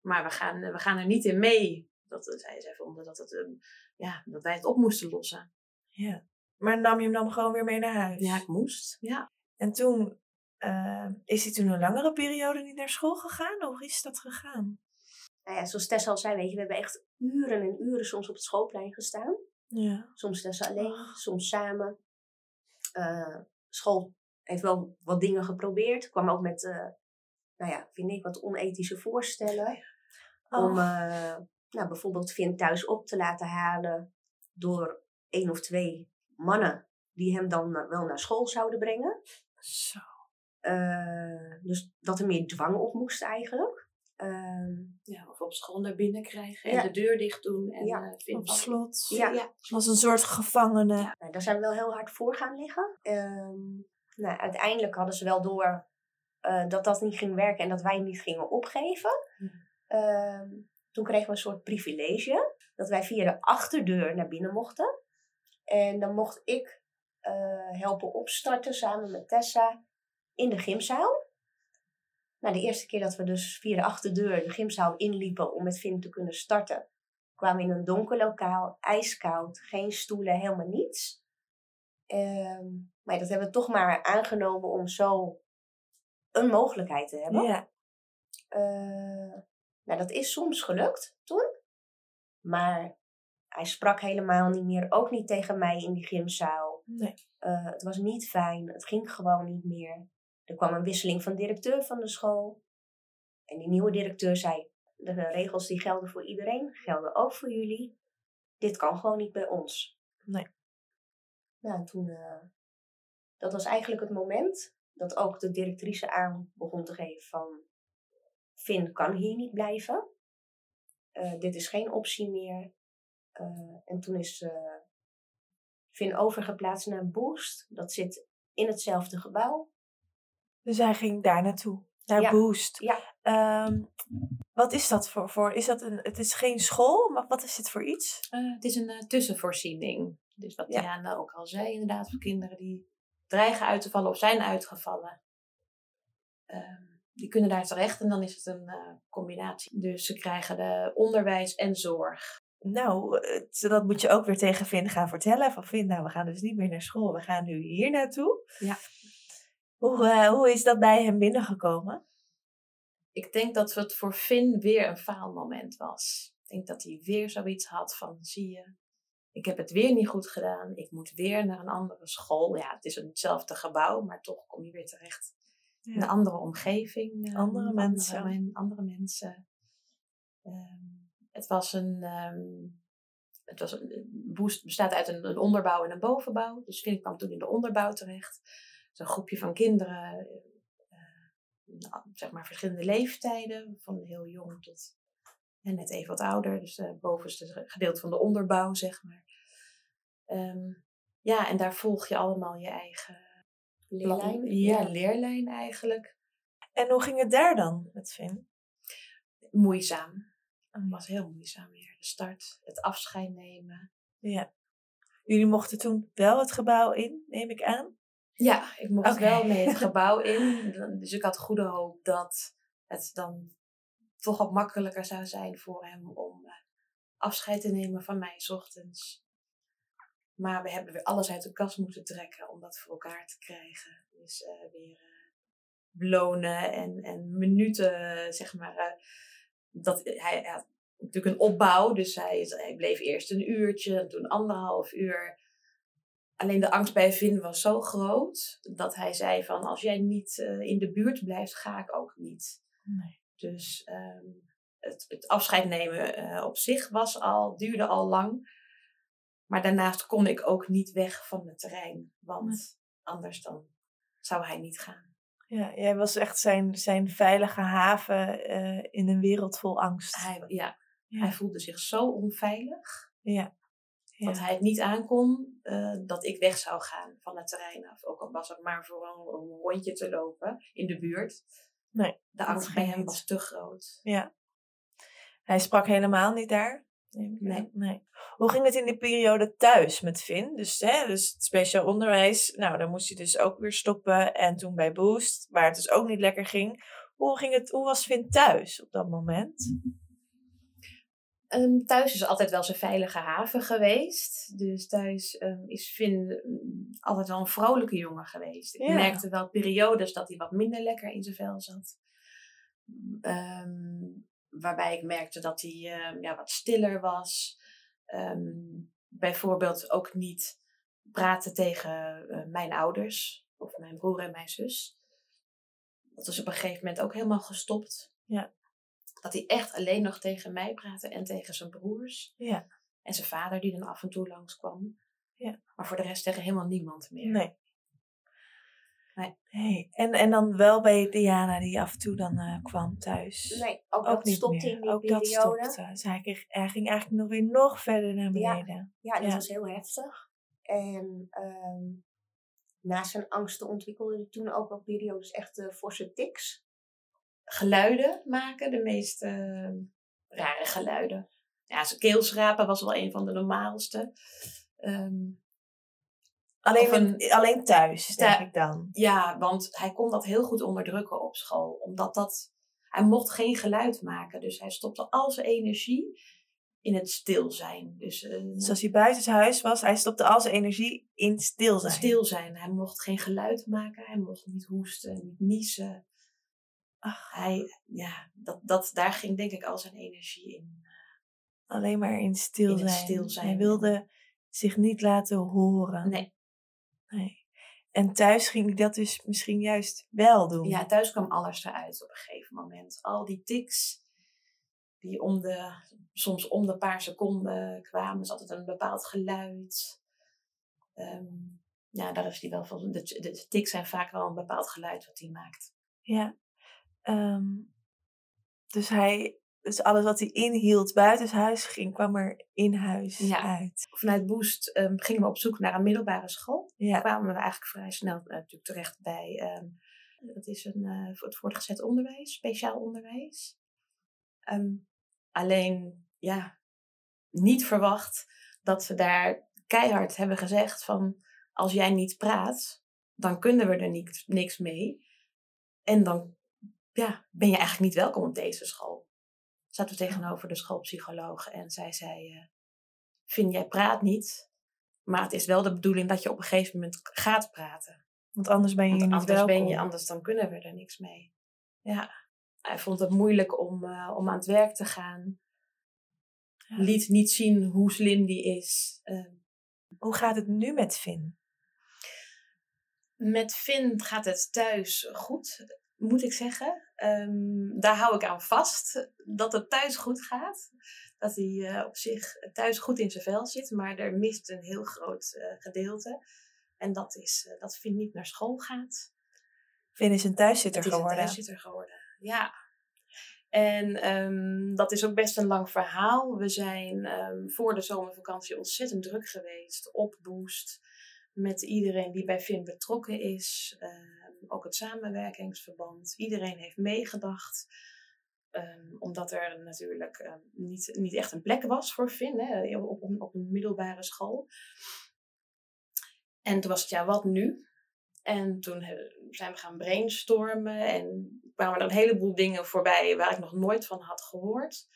Maar we gaan, we gaan er niet in mee. Dat, zij, zij vonden dat, het, ja, dat wij het op moesten lossen. Ja. Maar nam je hem dan gewoon weer mee naar huis? Ja, ik moest. Ja. En toen eh, is hij toen een langere periode niet naar school gegaan? Hoe is dat gegaan? Nou ja, zoals Tessa al zei, weet je, we hebben echt uren en uren soms op het schoolplein gestaan. Ja. Soms Tessa alleen, Ach. soms samen. Eh, school heeft wel wat dingen geprobeerd. Kwam ook met, eh, nou ja, vind ik, wat onethische voorstellen. Om Oh, eh, nou, bijvoorbeeld Finn thuis op te laten halen door één of twee mannen die hem dan na- wel naar school zouden brengen. zo. Eh, dus dat er meer dwang op moest eigenlijk. Ehm, ja. Of op school naar binnen krijgen en Ja. de deur dicht doen. En, Ja, eh, Op slot. Ja. ja. Als een soort gevangene. nou, daar zijn we wel heel hard voor gaan liggen. Ehm, nou, uiteindelijk hadden ze wel door eh, dat dat niet ging werken en dat wij niet gingen opgeven. Mhm. Ehm, toen kregen we een soort privilege dat wij via de achterdeur naar binnen mochten. En dan mocht ik eh, helpen opstarten samen met Tessa in de gymzaal. Nou, de eerste keer dat we dus via de achterdeur de gymzaal inliepen om met Finn te kunnen starten, kwamen we in een donker lokaal, ijskoud, geen stoelen, helemaal niets. Ehm, maar dat hebben we toch maar aangenomen om zo een mogelijkheid te hebben. Ja. Eh, nou, dat is soms gelukt toen. Maar hij sprak helemaal niet meer. Ook niet tegen mij in die gymzaal. Nee. Eh, het was niet fijn. Het ging gewoon niet meer. Er kwam een wisseling van directeur van de school. En die nieuwe directeur zei: De regels die gelden voor iedereen, gelden ook voor jullie. Dit kan gewoon niet bij ons. Nee. Nou, en toen. eh, dat was eigenlijk het moment dat ook de directrice aan begon te geven van... Finn kan hier niet blijven. Eh, dit is geen optie meer. Eh, en toen is eh Finn overgeplaatst naar Boost. Dat zit in hetzelfde gebouw. Dus hij ging daar naartoe. Naar Ja. Boost. Ja. Ehm, wat is dat voor? voor is dat een, het is geen school, maar wat is dit voor iets? Eh, het is een eh, tussenvoorziening. Dus wat Ja. Diana ook al zei, inderdaad, voor kinderen die dreigen uit te vallen of zijn uitgevallen. Ehm, die kunnen daar terecht en dan is het een eh, combinatie. Dus ze krijgen de onderwijs en zorg. Nou, eh, dat moet je ook weer tegen Vin gaan vertellen. Van Vin, nou, we gaan dus niet meer naar school. We gaan nu hier naartoe. Ja. Hoe, eh, hoe is dat bij hem binnengekomen? Ik denk dat het voor Finn weer een faalmoment was. Ik denk dat hij weer zoiets had van, zie je, ik heb het weer niet goed gedaan. Ik moet weer naar een andere school. Ja, het is hetzelfde gebouw, maar toch kom je weer terecht in een andere omgeving. eh, Andere mensen. Andere, andere mensen. Ehm, het was een... ehm, het was een, Boost bestaat uit een, een onderbouw en een bovenbouw. Dus Finn kwam toen in de onderbouw terecht. Dus een groepje van kinderen, eh, nou, zeg maar verschillende leeftijden, van heel jong tot en net even wat ouder. Dus het bovenste gedeelte van de onderbouw, zeg maar. Ehm, ja, en daar volg je allemaal je eigen Leerlijn? Ja, Ja. leerlijn eigenlijk. En hoe ging het daar dan met Vin? Moeizaam. Het was heel moeizaam weer. De start, het afscheid nemen. Ja. Jullie mochten toen wel het gebouw in, neem ik aan? Ja, ik mocht wel mee het gebouw in. Dus ik had goede hoop dat het dan toch wat makkelijker zou zijn voor hem om eh, afscheid te nemen van mij 's ochtends. Maar we hebben weer alles uit de kast moeten trekken om dat voor elkaar te krijgen. Dus eh, weer eh, belonen en, en minuten, zeg maar. eh, dat, hij, hij had natuurlijk een opbouw, dus hij, hij bleef eerst een uurtje, en toen anderhalf uur. Alleen de angst bij Vin was zo groot dat hij zei van als jij niet eh, in de buurt blijft, ga ik ook niet. Nee. Dus ehm, het, het afscheid nemen eh, op zich was al, duurde al lang. Maar daarnaast kon ik ook niet weg van het terrein. Want anders dan zou hij niet gaan. Ja, jij was echt zijn, zijn veilige haven eh, in een wereld vol angst. Hij, ja, Ja. hij voelde zich zo onveilig Ja. dat hij het niet aankon eh, dat ik weg zou gaan van het terrein af. Ook al was het maar voor een, een rondje te lopen in de buurt. Nee, De angst bij hem niet. was te groot. ja. Hij sprak helemaal niet daar? Nee. nee. Hoe ging het in die periode thuis met Vin? Dus, hè, dus het speciaal onderwijs, nou, dan moest hij dus ook weer stoppen. En toen bij Boost, waar het dus ook niet lekker ging. Hoe, ging het, hoe was Vin thuis op dat moment? Ehm, thuis is altijd wel zijn veilige haven geweest. Dus thuis ehm, is Finn mm, altijd wel een vrolijke jongen geweest. Ik Ja. merkte wel periodes dat hij wat minder lekker in zijn vel zat. Ehm, waarbij ik merkte dat hij ehm, ja, wat stiller was. Ehm, bijvoorbeeld ook niet praten tegen eh, mijn ouders. Of mijn broer en mijn zus. Dat is op een gegeven moment ook helemaal gestopt. Ja. Dat hij echt alleen nog tegen mij praatte en tegen zijn broers. Ja. En zijn vader die dan af en toe langskwam. Ja. Maar voor de rest tegen helemaal niemand meer. Nee. Nee. En, en dan wel bij Diana die af en toe dan eh, kwam thuis? Nee, ook, ook dat niet stopte meer. in die ook dat stopte. Dus hij, ging eigenlijk nog weer nog verder naar beneden. Ja, dat Ja. was heel heftig. En ehm naast zijn angsten ontwikkelde hij toen ook wel periodes echt forse tics. Geluiden maken, de meest eh, rare geluiden. Ja, zijn keelschrapen was wel een van de normaalste. Ehm, Alleen, een- alleen thuis, denk ik dan. ja, want hij kon dat heel goed onderdrukken op school. Omdat dat, hij mocht geen geluid maken. Dus hij stopte al zijn energie in het stil zijn. Dus eh, Dus als hij buitenshuis was, hij stopte al zijn energie in stil zijn. stil zijn. Hij mocht geen geluid maken. Hij mocht niet hoesten, niet niezen. Ach, Hij, ja, dat, dat, daar ging denk ik al zijn energie in. alleen maar in stil In zijn. stil zijn, Hij wilde zich niet laten horen. Nee, Nee. En thuis ging hij dat dus misschien juist wel doen. ja, thuis kwam alles eruit op een gegeven moment. Al die tics die om de, soms om de paar seconden kwamen. Er altijd een bepaald geluid. Ehm, ja, daar is hij wel van. De, de, de tics zijn vaak wel een bepaald geluid wat hij maakt. Ja. Ehm, dus hij, dus alles wat hij inhield buitenshuis ging, kwam er in huis Ja. uit. Vanuit Boost ehm, gingen we op zoek naar een middelbare school. Ja. kwamen we eigenlijk vrij snel eh, natuurlijk terecht bij, ehm, dat is een, voor het voortgezet onderwijs, speciaal onderwijs. Ehm, alleen, ja, niet verwacht dat ze daar keihard hebben gezegd van, als jij niet praat, dan kunnen we er niks, niks mee. En dan ja, ben je eigenlijk niet welkom op deze school. Zaten we tegenover de schoolpsycholoog en zij zei, uh, Finn, jij praat niet, maar het is wel de bedoeling dat je op een gegeven moment gaat praten. Want anders ben je Want niet anders welkom. ben je, anders dan kunnen we er niks mee. Ja, hij vond het moeilijk om, uh, om aan het werk te gaan. Ja. Liet niet zien hoe slim die is. Uh, hoe gaat het nu met Finn? Met Finn gaat het thuis goed, moet ik zeggen. Um, daar hou ik aan vast, dat het thuis goed gaat. Dat hij uh, op zich thuis goed in zijn vel zit, maar er mist een heel groot uh, gedeelte. En dat is uh, dat Finn niet naar school gaat. Finn is een thuiszitter is geworden. Een thuiszitter geworden, ja. En um, dat is ook best een lang verhaal. We zijn um, voor de zomervakantie ontzettend druk geweest op Boost. Met iedereen die bij Finn betrokken is. Um, ook het samenwerkingsverband. Iedereen heeft meegedacht. omdat er natuurlijk niet, niet echt een plek was voor Finn hè, op, op, op een middelbare school. En toen was het ja, wat nu? En toen zijn we gaan brainstormen en kwamen er een heleboel dingen voorbij waar ik nog nooit van had gehoord.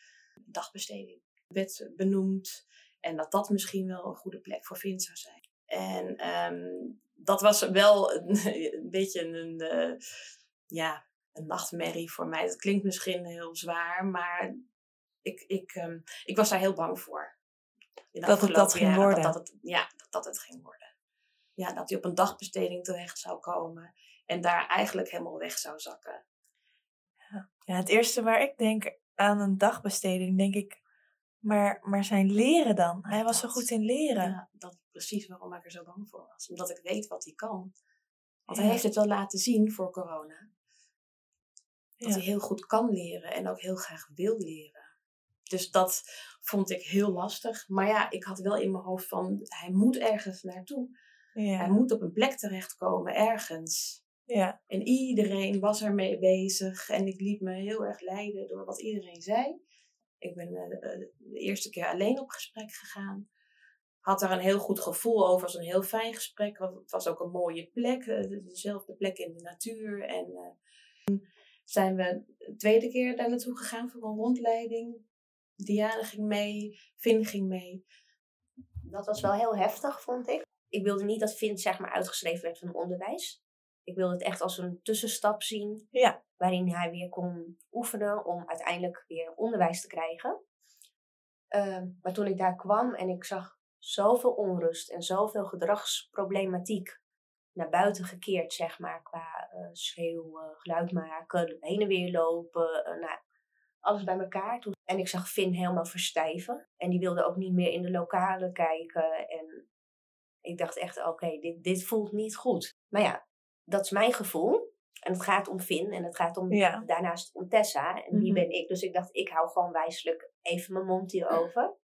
Dagbesteding werd benoemd en dat dat misschien wel een goede plek voor Vin zou zijn. En um, dat was wel een, een beetje een, uh, ja, een nachtmerrie voor mij. Dat klinkt misschien heel zwaar, maar ik, ik, um, ik was daar heel bang voor. Dat het dat ging jaren, worden? Dat, dat het, ja, dat, dat het ging worden ja, dat hij op een dagbesteding terecht zou komen en daar eigenlijk helemaal weg zou zakken. Ja, ja het eerste waar ik denk aan een dagbesteding, denk ik, maar, maar zijn leren dan? Hij was dat, zo goed in leren. Ja, dat is precies waarom ik er zo bang voor was. Omdat ik weet wat hij kan. Want ja. hij heeft het wel laten zien voor corona. Dat ja. hij heel goed kan leren en ook heel graag wil leren. Dus dat vond ik heel lastig. Maar ja, ik had wel in mijn hoofd van, hij moet ergens naartoe. Ja. Hij moet op een plek terechtkomen, ergens. Ja. En iedereen was ermee bezig. En ik liet me heel erg leiden door wat iedereen zei. Ik ben uh, de eerste keer alleen op gesprek gegaan. Had daar een heel goed gevoel over. Was een heel fijn gesprek. Het was ook een mooie plek. Uh, dezelfde plek in de natuur. En zijn we de tweede keer daar naartoe gegaan voor een rondleiding. Diana ging mee. Finn ging mee. Dat was wel heel heftig, vond ik ik wilde niet dat Vint zeg maar uitgeschreven werd van onderwijs. Ik wilde het echt als een tussenstap zien. Ja. Waarin hij weer kon oefenen om uiteindelijk weer onderwijs te krijgen. Uh, maar toen ik daar kwam en ik zag zoveel onrust en zoveel gedragsproblematiek naar buiten gekeerd, zeg maar, qua uh, schreeuwen, geluid maken, heen en weer lopen, uh, nou, alles bij elkaar. Toen, en ik zag Finn helemaal verstijven. En die wilde ook niet meer in de lokalen kijken. En ik dacht echt, oké, okay, dit, dit voelt niet goed. Maar ja, dat is mijn gevoel. En het gaat om Finn en het gaat om, ja. daarnaast om Tessa. En wie mm -hmm. ben ik? Dus ik dacht, ik hou gewoon wijselijk even mijn mond hierover.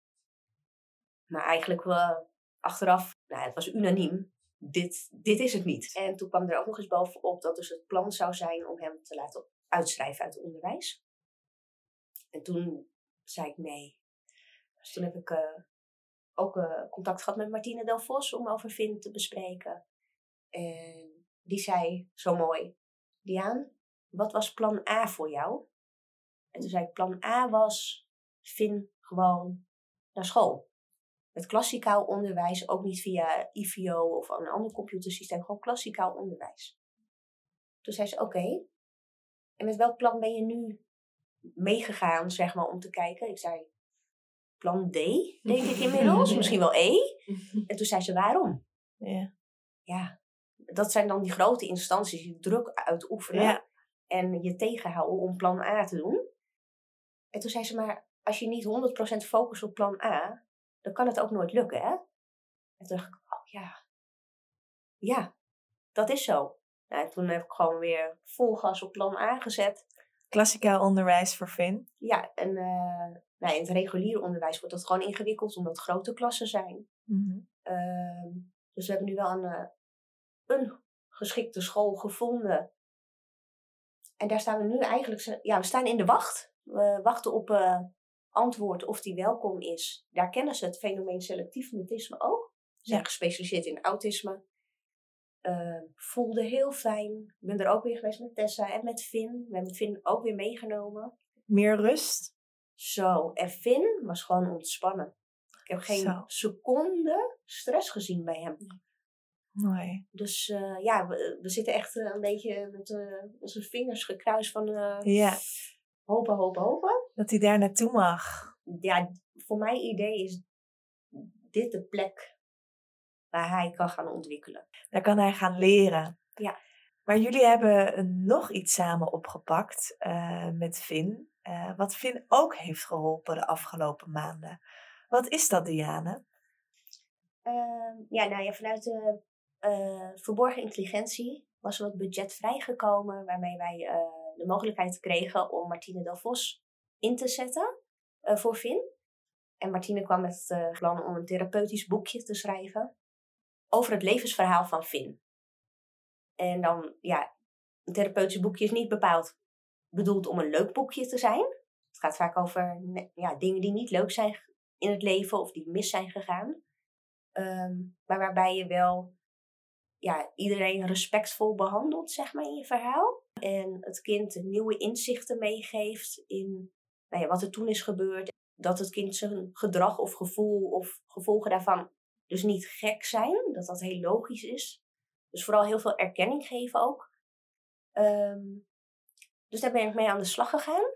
Maar eigenlijk, uh, achteraf, nou, het was unaniem. Dit, dit is het niet. En toen kwam er ook nog eens bovenop dat dus het plan zou zijn om hem te laten uitschrijven uit het onderwijs. En toen zei ik nee. Dus toen heb ik uh, ook uh, contact gehad met Martine Del Vos om over Finn te bespreken. En die zei zo mooi, Diaan, wat was plan A voor jou? En toen zei ik, plan A was Finn gewoon naar school. Met klassikaal onderwijs, ook niet via IVO of een ander computersysteem, gewoon klassikaal onderwijs. Toen zei ze, oké, okay. en met welk plan ben je nu meegegaan, zeg maar, om te kijken? Ik zei, plan D, denk ik inmiddels. Misschien wel E. En toen zei ze, waarom? Ja. Ja, dat zijn dan die grote instanties die druk uitoefenen. Ja. En je tegenhouden om plan A te doen. En toen zei ze, maar als je niet 100% focust op plan A, dan kan het ook nooit lukken, hè? En toen dacht ik, oh ja. Ja, dat is zo. Nou, toen heb ik gewoon weer vol gas op plan A gezet. Klassikaal onderwijs voor Finn. Ja, en uh, nou, in het reguliere onderwijs wordt dat gewoon ingewikkeld omdat het grote klassen zijn. Mm -hmm. uh, dus we hebben nu wel een, uh, een geschikte school gevonden. En daar staan we nu eigenlijk, ja, we staan in de wacht. We wachten op uh, antwoord of die welkom is. Daar kennen ze het fenomeen selectief mutisme ook. Ze zijn Ja. gespecialiseerd in autisme. Uh, voelde heel fijn. Ik ben er ook weer geweest met Tessa en met Finn. We hebben Finn ook weer meegenomen. Meer rust. Zo, en Finn was gewoon ontspannen. Ik heb geen Zo. seconde stress gezien bij hem. Mooi. Dus eh, ja, we, we zitten echt eh, een beetje met eh, onze vingers gekruist van Ja, hopen, hopen, hopen. dat hij daar naartoe mag. Ja, voor mijn idee is dit de plek waar hij kan gaan ontwikkelen. Daar kan hij gaan leren. Ja. Maar jullie hebben nog iets samen opgepakt met eh, wat Finn ook heeft geholpen de afgelopen maanden. Wat is dat, Diane? Ehm, ja, nou ja, vanuit de eh, verborgen intelligentie was wat budget vrijgekomen waarmee wij eh, de mogelijkheid kregen om Martine Del Vos in te zetten eh, voor Finn. En Martine kwam met het plan om een therapeutisch boekje te schrijven over het levensverhaal van Finn. En dan, ja, een therapeutisch boekje is niet bepaald bedoeld om een leuk boekje te zijn. Het gaat vaak over ja, dingen die niet leuk zijn in het leven of die mis zijn gegaan. Ehm, maar waarbij je wel ja, iedereen respectvol behandelt, zeg maar, in je verhaal. En het kind nieuwe inzichten meegeeft in nou ja, wat er toen is gebeurd. Dat het kind zijn gedrag of gevoel of gevolgen daarvan dus niet gek zijn. Dat dat heel logisch is. Dus vooral heel veel erkenning geven ook. Ehm, dus daar ben ik mee aan de slag gegaan.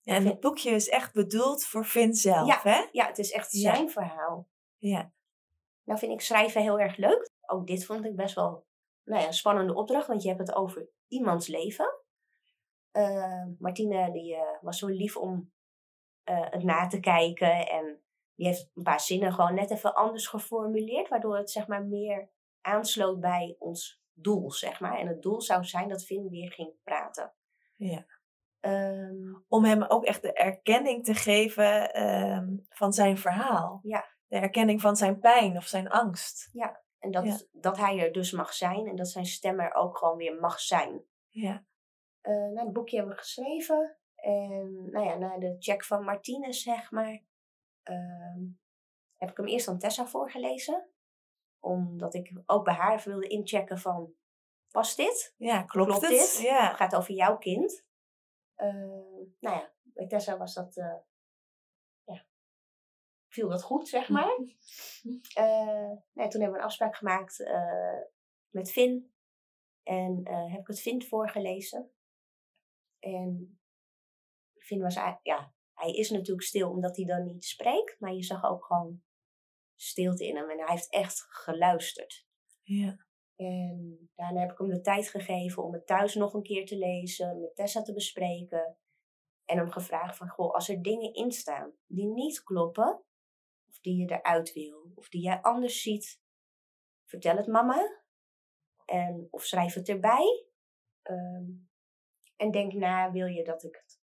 Ja, en het boekje is echt bedoeld voor Finn zelf, Ja. hè? Ja, het is echt Ja. zijn verhaal. Ja. Nou vind ik schrijven heel erg leuk. Ook dit vond ik best wel nou ja, een spannende opdracht, want je hebt het over iemands leven. Eh, Martine die, eh, was zo lief om eh, het na te kijken en die heeft een paar zinnen gewoon net even anders geformuleerd, waardoor het zeg maar meer aansloot bij ons doel, zeg maar. En het doel zou zijn dat Finn weer ging praten. Ja. Ehm, Om hem ook echt de erkenning te geven ehm, van zijn verhaal. Ja. De erkenning van zijn pijn of zijn angst. En dat, Ja. dat hij er dus mag zijn en dat zijn stem er ook gewoon weer mag zijn. Ja. Eh, nou, het boekje hebben we geschreven. En nou ja, na de check van Martinez, zeg maar, ehm, heb ik hem eerst aan Tessa voorgelezen. Omdat ik ook bij haar wilde inchecken van, past dit? Ja, klopt, Klopt het? dit? Het Ja. gaat over jouw kind. Eh, nou ja, bij Tessa was dat, eh, viel dat goed, zeg maar. Eh, nee, toen hebben we een afspraak gemaakt eh, met Finn. En eh, heb ik het Finn voorgelezen. En Finn was, ja, hij is natuurlijk stil omdat hij dan niet spreekt. Maar je zag ook gewoon stilte in hem. En hij heeft echt geluisterd. Ja. En daarna heb ik hem de tijd gegeven om het thuis nog een keer te lezen, met Tessa te bespreken. En hem gevraagd van, goh, als er dingen in staan die niet kloppen, die je eruit wil, of die jij anders ziet, vertel het mama. En, of schrijf het erbij. Ehm, en denk na, wil je dat ik het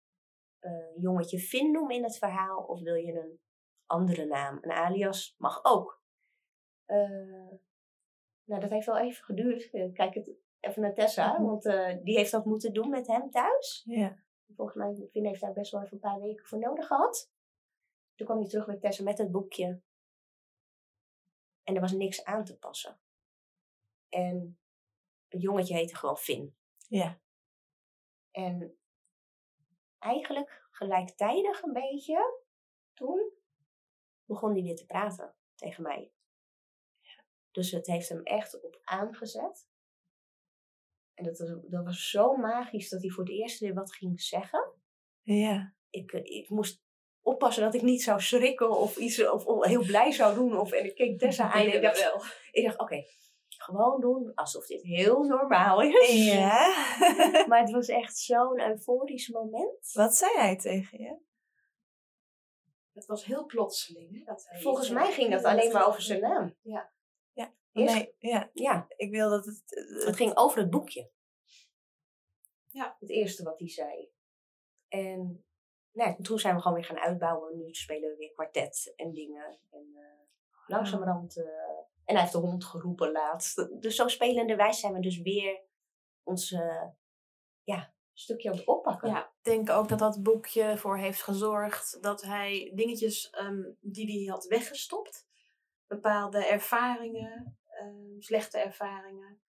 eh, jongetje Finn noem in het verhaal, of wil je een andere naam? Een alias mag ook. Eh, nou, dat heeft wel even geduurd. Ik Kijk het even naar Tessa, Mhm. want eh, die heeft dat moeten doen met hem thuis. Ja. Volgens mij, Finn heeft daar best wel even een paar weken voor nodig gehad. Toen kwam hij terug met Tessa met het boekje. En er was niks aan te passen. En het jongetje heette gewoon Finn. Ja. En eigenlijk gelijktijdig een beetje, toen begon hij weer te praten tegen mij. Dus het heeft hem echt op aangezet. En dat was, dat was zo magisch dat hij voor het eerst weer wat ging zeggen. Ja. Ik, ik moest oppassen dat ik niet zou schrikken of iets of, of heel blij zou doen. Of, en ik keek Tessa aan en ik dacht, wel. ik dacht oké, gewoon doen alsof dit heel normaal is. Ja. Maar het was echt zo'n euforisch moment. Wat zei hij tegen je? Het was heel plotseling. Hè, dat hij Volgens mij ging dat alleen maar over zijn naam. Eerst- Nee, ja. Ja, Ik wil dat het... eh, het ging over het boekje. Ja. Het eerste wat hij zei. En nou, toen zijn we gewoon weer gaan uitbouwen. Nu spelen we weer kwartet en dingen. En eh, langzamerhand... eh, en hij heeft de hond geroepen laatst. Dus zo spelenderwijs zijn we dus weer ons ja, stukje aan het oppakken. Ja, ik denk ook dat dat boekje voor heeft gezorgd dat hij dingetjes ehm, die hij had weggestopt, bepaalde ervaringen, ehm, slechte ervaringen,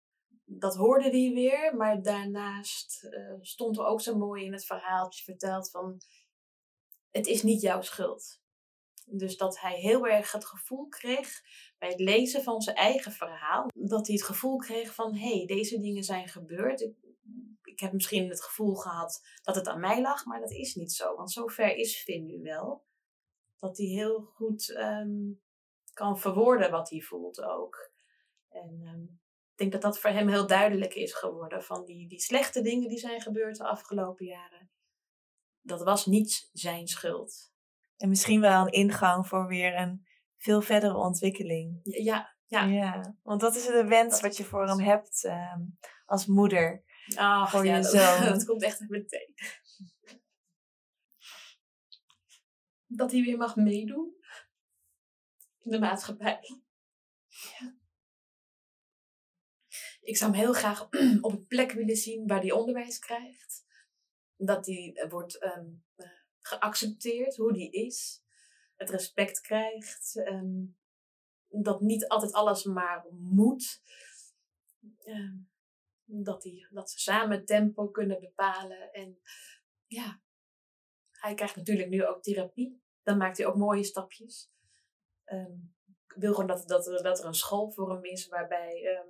dat hoorde hij weer. Maar daarnaast eh, stond er ook zo mooi in het verhaaltje verteld van het is niet jouw schuld. Dus dat hij heel erg het gevoel kreeg bij het lezen van zijn eigen verhaal, dat hij het gevoel kreeg van hé, hey, deze dingen zijn gebeurd. Ik, ik heb misschien het gevoel gehad dat het aan mij lag, maar dat is niet zo. Want zover is Finn nu wel. Dat hij heel goed ehm, kan verwoorden wat hij voelt ook. En ehm, ik denk dat dat voor hem heel duidelijk is geworden. Van die, die slechte dingen die zijn gebeurd de afgelopen jaren. Dat was niet zijn schuld. En misschien wel een ingang voor weer een veel verdere ontwikkeling. Ja, ja. ja. Want dat is de wens wat je voor hem hebt ehm, als moeder. Ach, voor ja, je dat, dat komt echt meteen. Dat hij weer mag meedoen in de maatschappij. Ja. Ik zou hem heel graag op een plek willen zien waar hij onderwijs krijgt. Dat hij wordt ehm, eh, geaccepteerd hoe die is. Het respect krijgt. ehm, dat niet altijd alles maar moet. Ehm, dat, die, dat ze samen tempo kunnen bepalen. En ja, hij krijgt natuurlijk nu ook therapie. Dan maakt hij ook mooie stapjes. Ik wil gewoon dat, dat, er, dat er een school voor hem is waarbij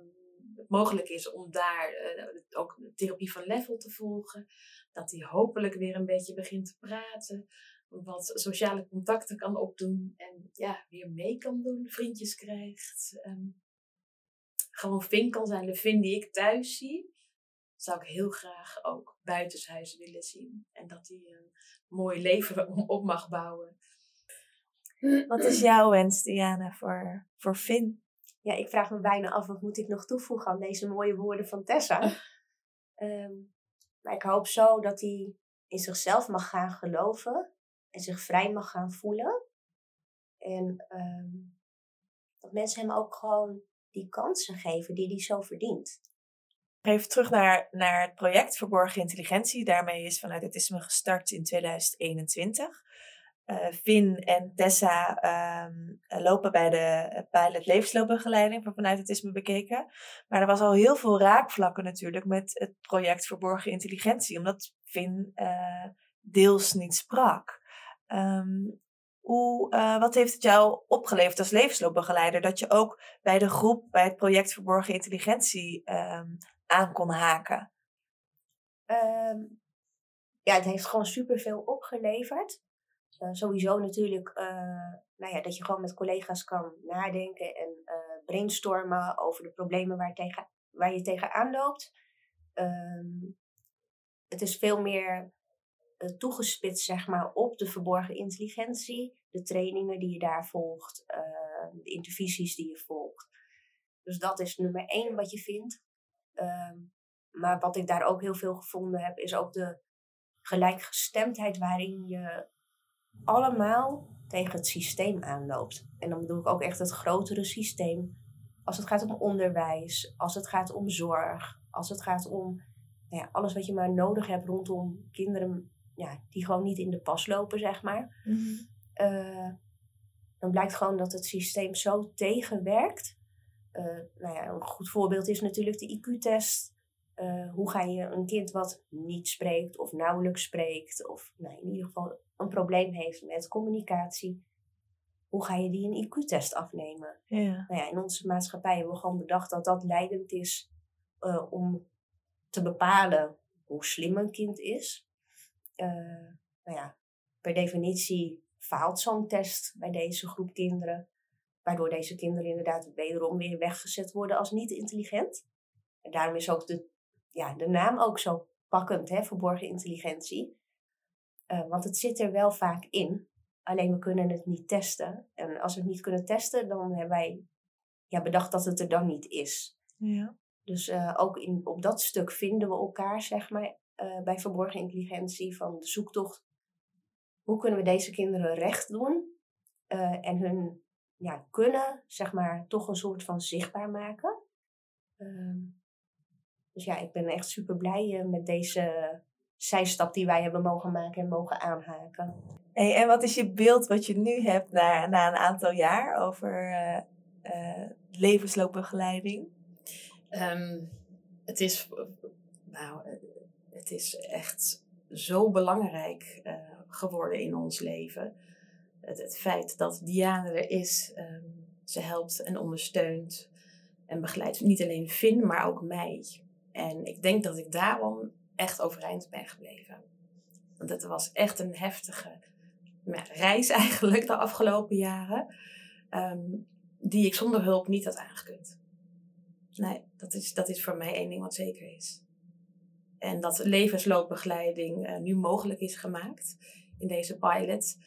het mogelijk is om daar eh, ook therapie van level te volgen. Dat hij hopelijk weer een beetje begint te praten. Wat sociale contacten kan opdoen. En ja, weer mee kan doen. Vriendjes krijgt. Ehm, gewoon Finn kan zijn. De Finn die ik thuis zie. Zou ik heel graag ook buitenshuis willen zien. En dat hij een mooi leven op mag bouwen. Wat is jouw wens, Diana, voor, voor Finn? Ja, ik vraag me bijna af, wat moet ik nog toevoegen aan deze mooie woorden van Tessa? Ehm, maar ik hoop zo dat hij in zichzelf mag gaan geloven en zich vrij mag gaan voelen. En ehm, dat mensen hem ook gewoon die kansen geven die hij zo verdient. Even terug naar, naar het project Verborgen Intelligentie. Daarmee is vanuit Autisme gestart in 2021. Uh, Finn en Tessa um, lopen bij de pilot levensloopbegeleiding van vanuit Autisme bekeken. Maar er was al heel veel raakvlakken natuurlijk met het project Verborgen Intelligentie. Omdat Finn uh, deels niet sprak. Um, hoe, uh, wat heeft het jou opgeleverd als levensloopbegeleider? Dat je ook bij de groep, bij het project Verborgen Intelligentie um, aan kon haken? Ja, het heeft gewoon superveel opgeleverd. Uh, sowieso natuurlijk uh, nou ja, dat je gewoon met collega's kan nadenken en uh, brainstormen over de problemen waar, tegen, waar je tegenaan loopt. Um, het is veel meer toegespitst zeg maar, op de verborgen intelligentie, de trainingen die je daar volgt, de intervisies die je volgt. Dus dat is nummer één wat je vindt. Um, maar wat ik daar ook heel veel gevonden heb, is ook de gelijkgestemdheid waarin je allemaal tegen het systeem aanloopt. En dan bedoel ik ook echt het grotere systeem. Als het gaat om onderwijs, als het gaat om zorg, als het gaat om nou ja, alles wat je maar nodig hebt rondom kinderen ja, die gewoon niet in de pas lopen, zeg maar. Mm-hmm. Uh, dan blijkt gewoon dat het systeem zo tegenwerkt. Uh, nou ja, een goed voorbeeld is natuurlijk de IQ-test. Uh, hoe ga je een kind wat niet spreekt of nauwelijks spreekt, of nou, in ieder geval een probleem heeft met communicatie, hoe ga je die een IQ-test afnemen? Ja. Nou ja, in onze maatschappij hebben we gewoon bedacht dat dat leidend is uh, om te bepalen hoe slim een kind is. Uh, nou ja, per definitie faalt zo'n test bij deze groep kinderen, waardoor deze kinderen inderdaad wederom weer weggezet worden als niet intelligent. En daarom is ook de ja, de naam ook zo pakkend, hè, verborgen intelligentie. Uh, want het zit er wel vaak in, alleen we kunnen het niet testen. En als we het niet kunnen testen, dan hebben wij ja, bedacht dat het er dan niet is. Ja. Dus uh, ook in, op dat stuk vinden we elkaar, zeg maar, uh, bij verborgen intelligentie van de zoektocht. Hoe kunnen we deze kinderen recht doen en hun ja, kunnen, zeg maar, toch een soort van zichtbaar maken? Ehm, dus ja, ik ben echt super blij met deze zijstap die wij hebben mogen maken en mogen aanhaken. Hey, en wat is je beeld wat je nu hebt na, na een aantal jaar over uh, uh, levensloopbegeleiding? Um, het is, nou, het is echt zo belangrijk uh, geworden in ons leven. Het, het feit dat Diane er is, ehm, ze helpt en ondersteunt en begeleidt niet alleen Finn, maar ook mij. En ik denk dat ik daarom echt overeind ben gebleven. Want het was echt een heftige reis eigenlijk de afgelopen jaren. Ehm, die ik zonder hulp niet had aangekund. Nee, dat is, dat is voor mij één ding wat zeker is. En dat levensloopbegeleiding uh, nu mogelijk is gemaakt in deze pilot.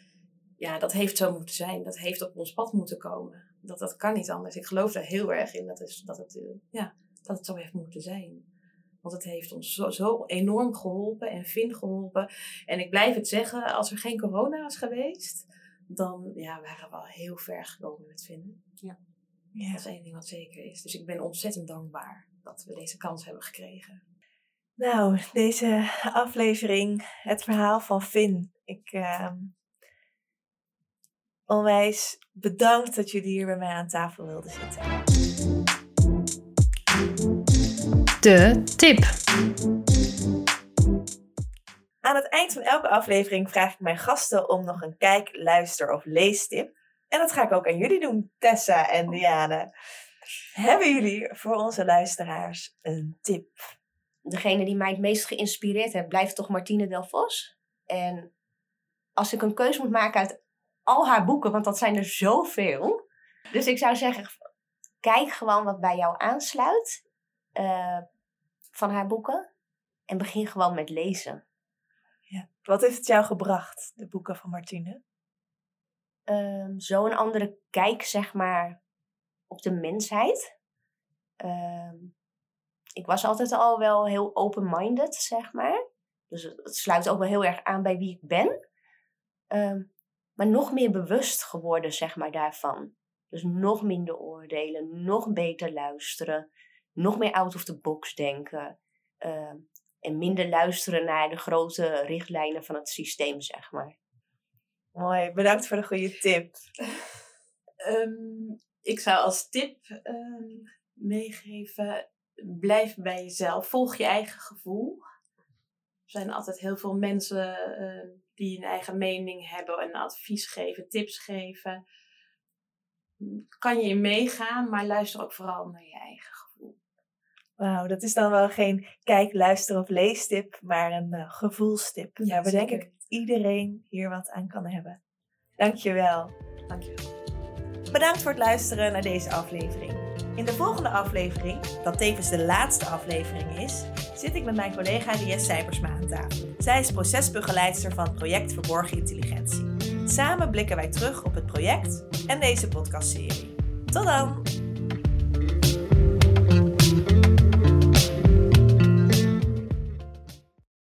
Ja, dat heeft zo moeten zijn. Dat heeft op ons pad moeten komen. Dat, dat kan niet anders. Ik geloof daar heel erg in dat, is, dat, het, uh, ja, dat het zo heeft moeten zijn. Want het heeft ons zo, zo enorm geholpen en Vin geholpen. En ik blijf het zeggen, als er geen corona was geweest, dan ja, waren we al heel ver gekomen met vinden. Ja. ja. Dat is één ding wat zeker is. Dus ik ben ontzettend dankbaar dat we deze kans hebben gekregen. Nou, deze aflevering, het verhaal van Finn. Ik uh, onwijs bedankt dat jullie hier bij mij aan tafel wilden zitten. De tip. Aan het eind van elke aflevering vraag ik mijn gasten om nog een kijk, luister of leestip. En dat ga ik ook aan jullie doen, Tessa en Diane. Hebben jullie voor onze luisteraars een tip? Degene die mij het meest geïnspireerd heeft, blijft toch Martine Del Vos. En als ik een keuze moet maken uit al haar boeken, want dat zijn er zoveel. Dus ik zou zeggen, kijk gewoon wat bij jou aansluit uh, van haar boeken. En begin gewoon met lezen. Ja. Wat heeft het jou gebracht, de boeken van Martine? Um, Zo'n andere kijk, zeg maar, op de mensheid. Um, ik was altijd al wel heel open-minded, zeg maar. Dus het sluit ook wel heel erg aan bij wie ik ben. Um, maar nog meer bewust geworden, zeg maar, daarvan. Dus nog minder oordelen, nog beter luisteren, nog meer out of the box denken. Uh, en minder luisteren naar de grote richtlijnen van het systeem, zeg maar. Mooi, bedankt voor de goede tip. um, ik zou als tip um, meegeven: blijf bij jezelf, volg je eigen gevoel. Er zijn altijd heel veel mensen die een eigen mening hebben en advies geven, tips geven. Kan je in meegaan, maar luister ook vooral naar je eigen. Wauw, dat is dan wel geen kijk, luister of leestip, maar een uh, gevoelstip. Ja, waar denk ik iedereen hier wat aan kan hebben. Dankjewel. Dankjewel. Bedankt voor het luisteren naar deze aflevering. In de volgende aflevering, dat tevens de laatste aflevering is, zit ik met mijn collega Ries Cybersma aan tafel. Zij is procesbegeleidster van het project Verborgen Intelligentie. Samen blikken wij terug op het project en deze podcastserie. Tot dan!